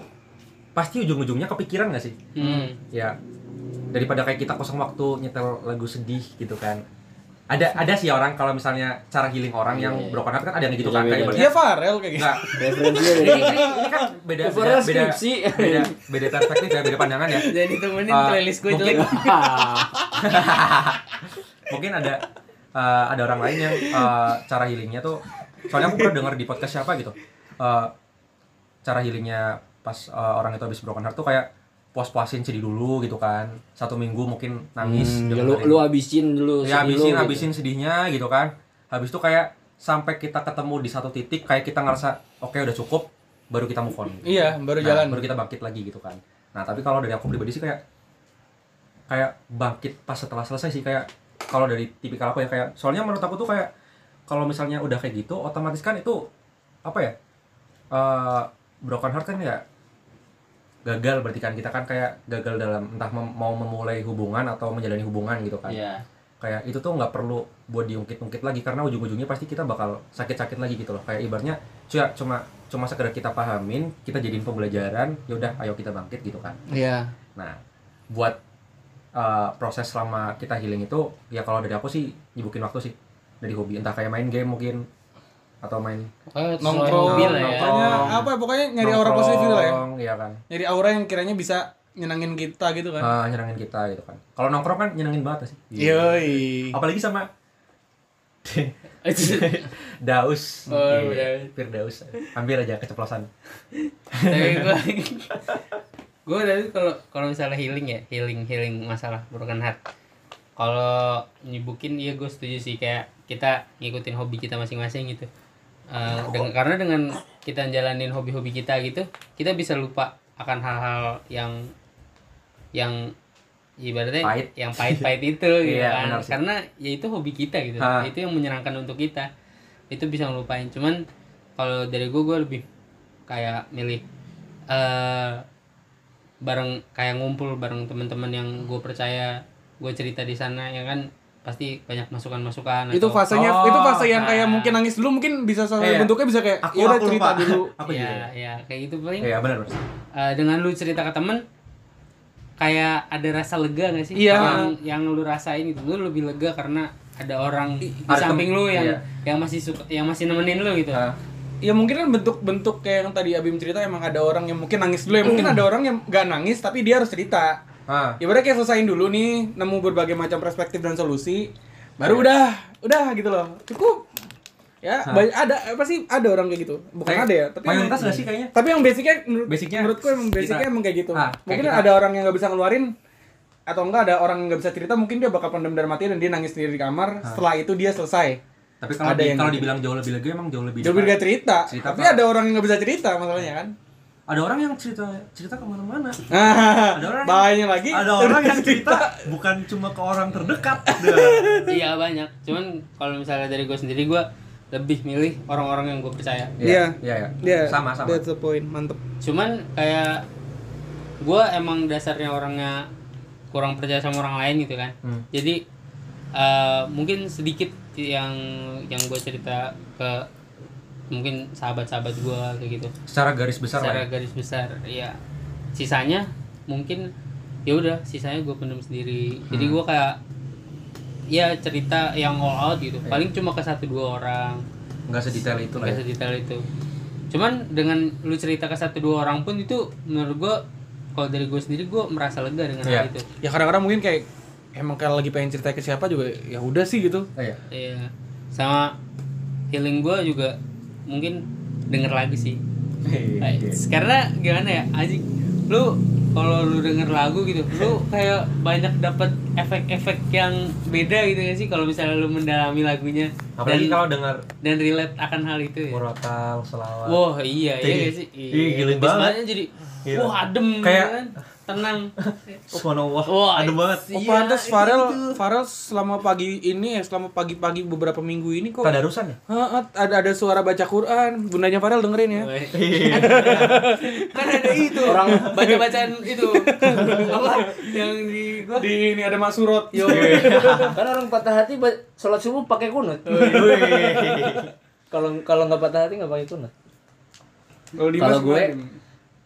pasti ujung-ujungnya kepikiran gak sih? Hmm. ya daripada kayak kita kosong waktu nyetel lagu sedih gitu kan ada ada sih orang kalau misalnya cara healing orang yang broken heart kan ada yang gitu kan kayak Iya. Farel kayak gitu. Enggak, Referensinya ini, dari ini, ini kan beda beda beda, beda beda perspektif ya beda pandangan ya. *laughs* Jadi temenin Eh, playlist gue itu. mungkin- *laughs* mungkin ada eh, ada orang lain yang eh, cara healingnya tuh soalnya aku pernah dengar di podcast siapa gitu. Eh, cara healingnya pas eh, orang itu habis broken heart tuh kayak puas-puasin sedih dulu gitu kan satu minggu mungkin nangis Hmm, ya lu dengerin. lu habisin dulu ya sedih lu habisin gitu. habisin sedihnya gitu kan habis itu kayak sampai kita ketemu di satu titik kayak kita ngerasa oke udah cukup baru kita move on Iya, baru Nah, jalan. baru kita bangkit lagi gitu kan nah tapi kalau dari aku pribadi sih kayak kayak bangkit pas setelah selesai sih kayak kalau dari tipikal aku ya kayak soalnya menurut aku tuh kayak kalau misalnya udah kayak gitu otomatis kan itu apa ya eh broken heart kan ya gagal berarti kan. Kita kan kayak gagal dalam entah mem- mau memulai hubungan atau menjalani hubungan gitu kan. Iya. kayak itu tuh nggak perlu buat diungkit-ungkit lagi karena ujung-ujungnya pasti kita bakal sakit-sakit lagi gitu loh. Kayak ibaratnya cuma cuma cuma sekedar kita pahamin kita jadiin pembelajaran ya udah ayo kita bangkit gitu kan. Iya. nah buat uh, proses selama kita healing itu ya kalau dari aku sih nyibukin waktu sih. Dari hobi. Entah kayak main game mungkin atau main sesuai Nongkrong, hobi lah ya. pokoknya apa pokoknya nyari aura positif gitu lah ya. iya kan. Nyari aura yang kiranya bisa nyenangin kita gitu kan. uh, nyenangin kita gitu kan. Kalau nongkrong kan nyenengin banget sih. Yoi. apalagi sama *laughs* *laughs* Daus. Oh, Iya, Daus. Firdaus Hampir aja keceplosan. Tapi *laughs* gue gue dari kalau kalau misalnya healing ya healing healing masalah broken heart. Kalau nyibukin iya gue setuju sih. Kayak kita ngikutin hobi kita masing-masing gitu Eh, dengan karena dengan kita jalanin hobi-hobi kita gitu kita bisa lupa akan hal-hal yang yang ibaratnya Pahit. yang pahit-pahit itu *laughs* gitu Iya, kan. karena ya itu hobi kita gitu. Ha. itu yang menyenangkan untuk kita. Itu bisa ngelupain. Cuman kalau dari gue gue lebih kayak milih eh bareng kayak ngumpul bareng teman-teman yang gue percaya gue cerita di sana ya kan pasti banyak masukan-masukan Itu atau- fasenya Oh, itu fase yang kayak nah. mungkin nangis dulu mungkin bisa salah Iya. bentuknya bisa kayak Aku- ya udah aku cerita lupa. dulu. Aku ya juga ya kayak gitu paling Iya benar eh, dengan lu cerita ke temen kayak ada rasa lega gak sih Iya. yang yang lu rasain gitu lu lebih lega karena ada orang di Ada samping tem- lu yang iya. yang masih suka yang masih nemenin lu gitu Ah. Ya mungkin kan bentuk-bentuk kayak yang tadi Abim cerita emang ada orang yang mungkin nangis dulu ya. Mungkin *clears throat* ada orang yang gak nangis tapi dia harus cerita. Ah. ibaratnya kayak selesaiin dulu nih nemu berbagai macam perspektif dan solusi baru udah udah gitu loh. Cukup. Ya banyak ada apa sih ada orang kayak gitu. Bukan Kayak ada ya tapi mayoritas nggak sih kayaknya? tapi yang basicnya menurut, Basicnya menurutku emang basicnya kita- emang kayak gitu. Ah, kayak mungkin kita- ada orang yang nggak bisa ngeluarin atau enggak ada orang yang nggak bisa cerita mungkin dia bakal pendam dalam hati dan dia nangis sendiri di kamar. Setelah itu dia selesai. Tapi kalau Ada di- yang kalau gitu. dibilang jauh lebih lega emang jauh lebih. jauh beda cerita, Cerita tapi apa? ada orang yang nggak bisa cerita masalahnya kan Ada orang yang cerita cerita ke mana-mana. nah Ada orang bahayanya lagi Ada orang yang cerita bukan cuma ke orang terdekat. *laughs* Iya banyak cuman kalau misalnya dari gue sendiri gue lebih milih orang-orang yang gue percaya Iya. Iya, iya. Dia Sama, sama. That's the point, mantep. cuman kayak gue emang dasarnya orangnya kurang percaya sama orang lain gitu kan Hmm. jadi eh, mungkin sedikit yang yang gue cerita ke mungkin sahabat-sahabat gue kayak gitu Secara garis besar secara lah. ya. garis besar ya sisanya mungkin ya udah sisanya gue pendem sendiri jadi Hmm. gue kayak ya cerita yang all out gitu Iya. paling cuma ke satu dua orang Nggak sedetail itu lah. nggak Ya. sedetail itu cuman dengan lu cerita ke satu dua orang pun itu menurut gue kalau dari gue sendiri gue merasa lega dengan Iya. hal itu Ya kadang-kadang mungkin kayak emang kalau lagi pengen cerita ke siapa juga ya udah sih gitu. Oh, iya. Iya. Sama healing gue juga mungkin denger lagi sih. Iya, Eh, Karena gimana ya, Aji, lu kalau lu denger lagu gitu, lu *laughs* kayak banyak dapat efek-efek yang beda gitu ya sih kalau misalnya lu mendalami lagunya Apalagi dan, kalau dengar dan relate akan hal itu ya. murotal, selawat. Wah iya iya gak sih. ih, gila Abis banget. banget jadi Gila. wah adem Kayak- gitu kan. Tenang. Subhanallah. Wah, ada banget. Oh, Iya, pantas itu Farel, gitu. Farel selama pagi ini ya, selama pagi-pagi beberapa minggu ini kok Tadarusan ya? Heeh, ada ada suara baca Quran. Bundanya Farel dengerin ya. *laughs* kan ada itu orang baca bacaan itu *laughs* apa yang di gua Di ini ada Masurot. Yo. *laughs* kan orang patah hati sholat subuh pakai kunut kalau kalau nggak patah hati nggak pakai kunut Kalau gue-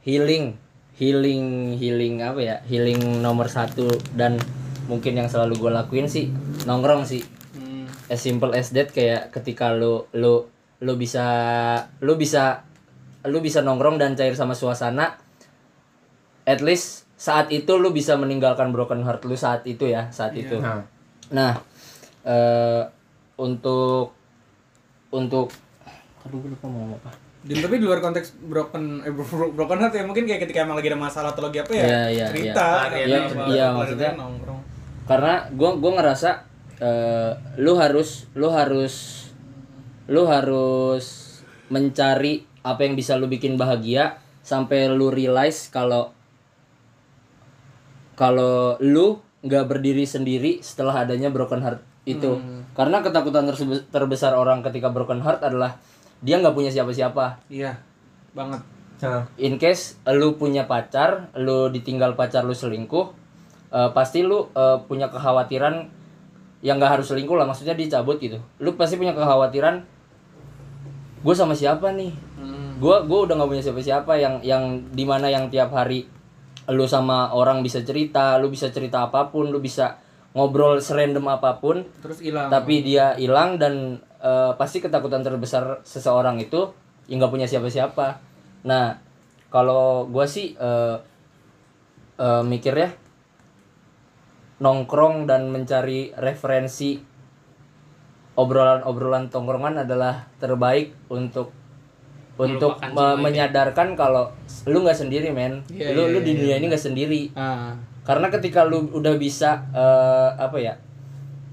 healing healing healing apa ya? Healing nomor satu dan mungkin yang selalu gue lakuin sih nongkrong sih. Hmm. as simple as that kayak ketika lu lu lu bisa lu bisa lu bisa nongkrong dan cair sama suasana at least saat itu lu bisa meninggalkan broken heart lu saat itu ya saat itu. Nah, nah eh untuk untuk aduh gue lupa mau ngomong apa Dan tapi di luar konteks broken eh, bro- broken heart ya mungkin kayak ketika emang lagi ada masalah atau lagi apa ya. Iya, iya, cerita. iya. Iya, apa, iya, apa, maksudnya nongkrong. karena gua gua ngerasa eh, lu harus lu harus lu harus mencari apa yang bisa lu bikin bahagia sampai lu realize kalau kalau lu nggak berdiri sendiri setelah adanya broken heart itu karena ketakutan terbesar orang ketika broken heart adalah dia nggak punya siapa-siapa Iya. Banget. nah, in case lu punya pacar, lu ditinggal pacar lu selingkuh, eh, pasti lu eh, punya kekhawatiran yang nggak harus selingkuh lah, maksudnya dicabut gitu. Lu pasti punya kekhawatiran, gue sama siapa nih? Gue gue udah nggak punya siapa-siapa yang yang di mana yang tiap hari lu sama orang bisa cerita, lu bisa cerita apa pun, lu bisa ngobrol serandom apa pun, Terus hilang. tapi dia hilang dan eh, pasti ketakutan terbesar seseorang itu ya nggak punya siapa-siapa. Nah kalau gua sih eh eh, mikir ya nongkrong dan mencari referensi obrolan-obrolan tongkrongan adalah terbaik untuk untuk me- menyadarkan kalau lu nggak sendiri men. Iya, lu iya, lu di iya, dunia ini nggak sendiri. Ah. karena ketika lu udah bisa eh, apa ya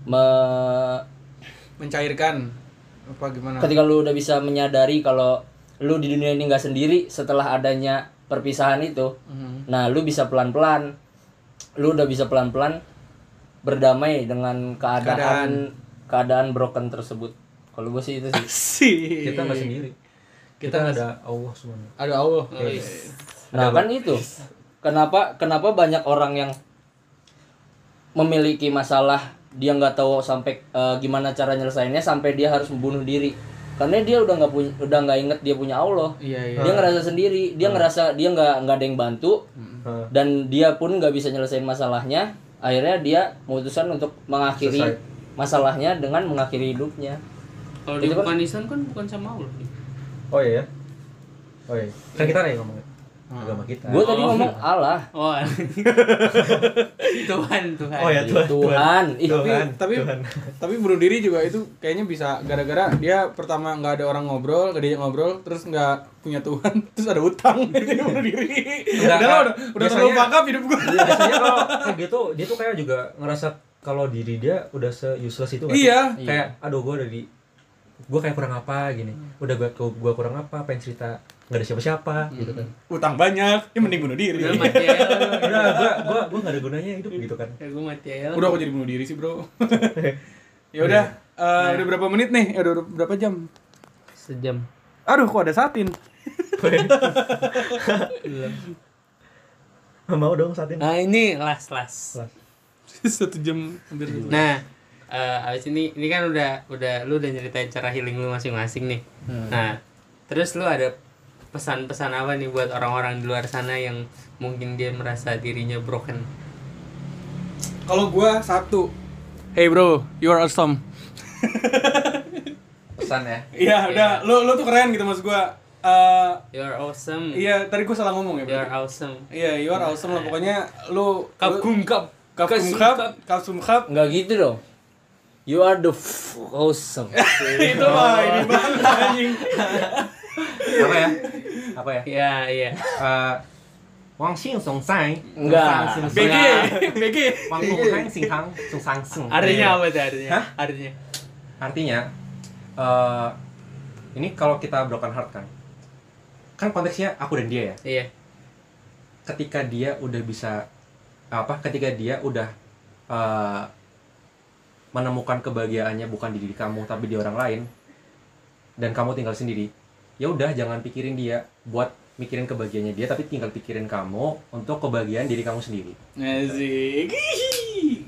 me- mencairkan apa gimana? ketika lu udah bisa menyadari kalau lu di dunia ini nggak sendiri setelah adanya perpisahan itu Mhm. nah lu bisa pelan pelan lu udah bisa pelan pelan berdamai dengan keadaan keadaan broken tersebut kalau gue sih itu sih kita nggak sendiri. Kita, ada Allah semuanya. Ada Allah. nah kan itu kenapa kenapa banyak orang yang memiliki masalah dia nggak tahu sampai eh, gimana cara nyelesainnya sampai dia harus membunuh diri karena dia udah nggak punya udah nggak inget dia punya Allah Iya, iya. dia ngerasa sendiri dia ngerasa dia nggak nggak ada yang bantu Heeh. dan dia pun nggak bisa nyelesain masalahnya akhirnya dia memutuskan untuk mengakhiri Selesai. masalahnya dengan mengakhiri hidupnya kalau di kan- bukan Islam kan bukan sama Allah Oh iya. ya? Oh iya. Kan kita nih ngomongnya. Agama kita. Gue tadi ngomong Allah. Oh. *laughs* Tuhan, Tuhan. Oh ya Tuhan. Tuhan. Ih, Tuhan. tapi tapi bunuh diri juga itu kayaknya bisa gara-gara dia pertama nggak ada orang ngobrol gak diajak ngobrol terus nggak punya Tuhan *laughs* terus ada utang *laughs* jadi bunuh diri udah udah udah Biasanya- terlalu bangkap hidup gue Iya, biasanya kalau kayak gitu dia tuh kayak juga ngerasa kalau diri dia udah se useless itu? Iya. kayak aduh gue udah di gue kayak kurang apa gini udah gue gue kurang apa pengen cerita nggak ada siapa-siapa gitu kan. Utang banyak ya mending bunuh diri. Udah mati aja. Udah gue gue gue nggak ada gunanya hidup gitu kan. Ya gue mati aja. udah aku jadi bunuh diri sih bro. *laughs* Ya udah eh, udah berapa menit nih? Eh, udah, udah berapa jam? Sejam. aduh kok ada satin? *laughs* Mau dong saat ini Nah ini last last. *laughs* satu jam hampir satu. Nah, eh abis ini ini kan udah udah lu udah nyeritain cara healing lu masing-masing nih. Nah, terus lu ada pesan-pesan apa nih buat orang-orang di luar sana yang mungkin dia merasa dirinya broken? kalau gua satu hey bro you are awesome pesan ya. iya udah lu lu tuh keren gitu mas gua Eh, You're awesome. iya tadi gua salah ngomong ya You're berarti? awesome. iya you are awesome lah pokoknya lu Kapkum kap. kap kap kap sumkap Enggak gitu dong. You are the f- awesome. *laughs* itu mah ini banget anjing *laughs* apa ya apa ya Iya, iya. Eh, Wang Xing Song Sai Enggak. BG BG Wang Song Hang Sing Hang Song Sang Sung Artinya apa tuh artinya? Hah? Artinya. artinya eh ini kalau kita broken heart kan kan konteksnya aku dan dia ya Iya. ketika dia udah bisa apa ketika dia udah eh, menemukan kebahagiaannya bukan di diri kamu tapi di orang lain dan kamu tinggal sendiri ya udah jangan pikirin dia buat mikirin kebahagiaannya dia tapi tinggal pikirin kamu untuk kebahagiaan diri kamu sendiri. Asik.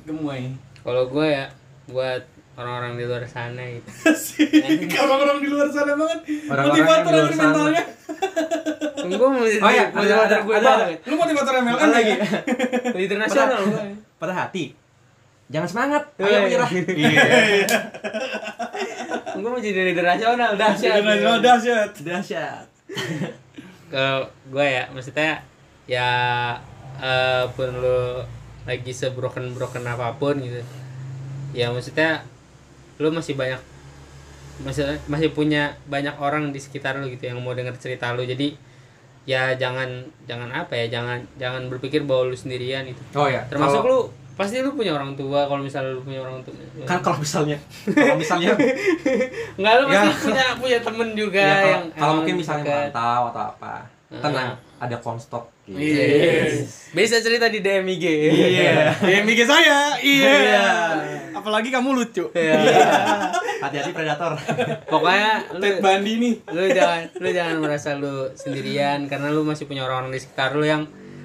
Gemoy. Kalau gue ya buat orang-orang di luar sana gitu. *laughs* Asik. Orang-orang di luar sana banget. Orang-orang motivator yang mentalnya. *laughs* gue mau Oh iya, ada- motivator gue ada. lu motivator MLM Ada lagi. *laughs* Di internasional gue. pada hati. Jangan semangat Iya, ayo iya. menyerah Gue mau jadi leader nasional dahsyat. Internasional dahsyat dahsyat *laughs* Kalau gue ya maksudnya ya eh, pun lu lagi sebroken broken apa pun gitu. Ya maksudnya lu masih banyak masih masih punya banyak orang di sekitar lu gitu yang mau denger cerita lu. Jadi ya jangan jangan apa ya jangan jangan berpikir bahwa lu sendirian itu. oh ya Termasuk kalau- lu pasti lu punya orang tua kalau misalnya lu punya orang tua. kan kalau misalnya kalau misalnya *laughs* Enggak lu pasti Ya. punya punya temen juga ya, kalau, yang kalau mungkin misalnya dekat. merantau atau apa tenang ada konstok gitu. Yes. Bisa cerita di DM IG. Iya. *laughs* ya mikir saya iya apalagi kamu lucu Hati-hati predator. Pokoknya lu Ted Bundy nih lu jangan lu jangan merasa lu sendirian karena lu masih punya orang-orang di sekitar lu yang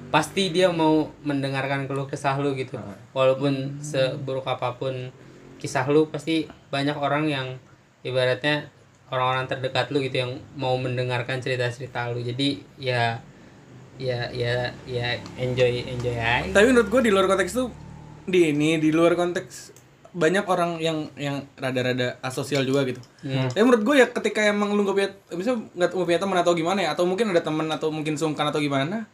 pasti dia mau mendengarkan keluh kesah lu gitu. Walaupun seburuk apa pun kisah lu pasti banyak orang yang ibaratnya orang-orang terdekat lu gitu yang mau mendengarkan cerita-cerita lu. Jadi ya ya ya ya enjoy enjoy aja. tapi menurut gue di luar konteks tuh di ini di luar konteks banyak orang yang yang rada-rada asosial juga gitu. Hmm. Tapi menurut gue ya ketika emang lu gak punya, misalnya nggak punya teman atau gimana ya, atau mungkin ada teman atau mungkin sungkan atau gimana,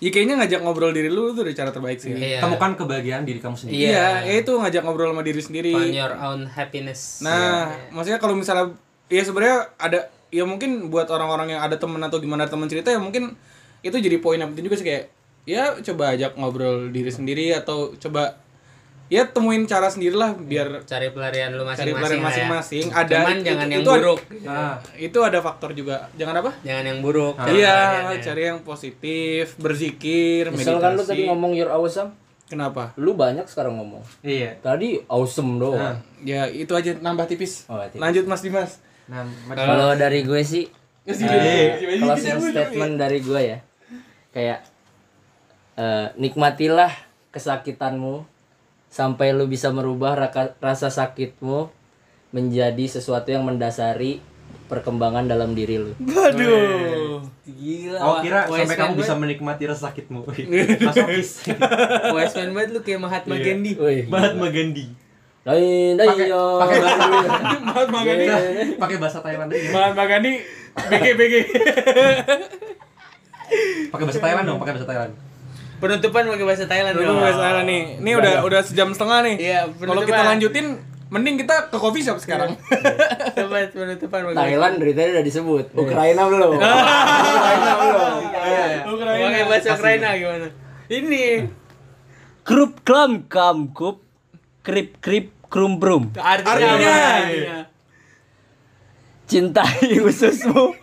ya kayaknya ngajak ngobrol diri lu itu udah cara terbaik sih. Iya. Temukan kebahagiaan diri kamu sendiri. Iya, ya itu ngajak ngobrol sama diri sendiri. Find your own happiness. Nah, maksudnya kalau misalnya ya sebenarnya ada ya mungkin buat orang-orang yang ada temen atau gimana teman cerita ya mungkin itu jadi poin yang penting juga sih kayak ya coba ajak ngobrol diri sendiri atau coba ya temuin cara sendirilah biar cari pelarian lu cari masing-masing. pelarian lah ya. masing-masing ada Cuman itu- jangan yang itu ada- buruk. Nah, itu ada faktor juga. Jangan apa? Jangan yang buruk. cari Iya, pelariannya. cari yang positif, berzikir, Misalkan lu tadi meditasi. ngomong you're awesome, Kenapa? lu banyak sekarang ngomong. Iya. Tadi awesome doang. Ya, itu aja nambah tipis. Oh, tipis. Lanjut Mas Dimas. Nah, Kalau dari gue sih Iya. closing statement dari gue ya kayak eh, nikmatilah kesakitanmu sampai lu bisa merubah raka- rasa sakitmu menjadi sesuatu yang mendasari perkembangan dalam diri lu. Waduh. Gila. Oh kira sampai kamu bisa menikmati rasa sakitmu. *laughs* Masokis. Wise man banget lu kayak Mahatma Iya. Gandhi. Mahatma Gandhi. Dai dai Pakai- yo. pakai bahasa *laughs* Mahatma Gandhi. Pakai bahasa Thailand aja. Mahatma Gandhi. BG BG. Pakai bahasa Thailand dong, pakai bahasa Thailand. Penutupan pakai bahasa Thailand dong. nggak salah nih. Ini udah udah sejam setengah nih. Iya, Kalau penutupan. kita lanjutin, mending kita ke coffee shop sekarang. *laughs* Coba penutupan Thailand beritanya udah disebut. Ukraina belum. *laughs* Ukraina belum. Ukraina. Pakai bahasa Ukraina gimana? Ini Krup klam kam kup krip krip krum brum. artinya? Artinya. Cintai *laughs* ususmu.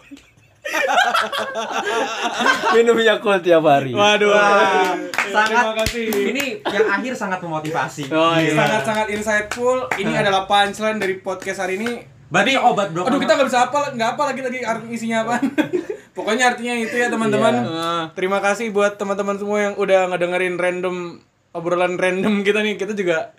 *laughs* Minum Yakult tiap hari. Waduh. sangat Terima kasih. ini yang akhir sangat memotivasi. Oh iya. Sangat-sangat insightful. Ini adalah punchline dari podcast hari ini. Berarti obat bro. Aduh kita nggak bisa apa nggak apa lagi tadi isinya apa. *laughs* Pokoknya artinya itu ya teman-teman. Terima kasih buat teman-teman semua yang udah ngedengerin random obrolan random kita nih. Kita juga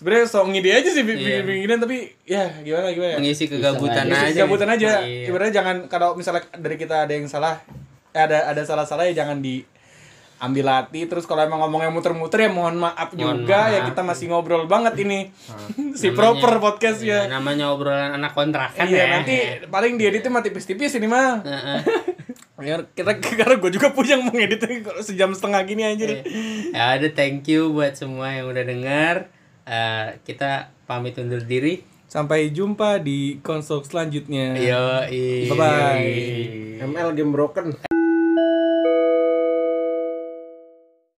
sebenarnya sok ngide aja sih bikin bikinan tapi ya gimana gimana. ya. Mengisi kegabutan Ngisi aja. kegabutan aja. Iya. Ibaratnya jangan kalau misalnya dari kita ada yang salah eh, ada ada salah-salah ya jangan di ambil hati terus kalau emang ngomongnya muter-muter ya mohon maaf Mohon juga ya maaf. kita masih ngobrol banget ini *laughs* si proper podcast Ya, ya namanya obrolan anak kontrakan iya ya. nanti paling dieditnya mah tipis-tipis ini mah Heeh. *laughs* ya, kita karena gue juga puyeng mengeditnya kalau sejam setengah gini aja deh ya udah thank you buat semua yang udah dengar. Eh, kita pamit undur diri. sampai jumpa di konsol selanjutnya Yo, bye bye ML game broken.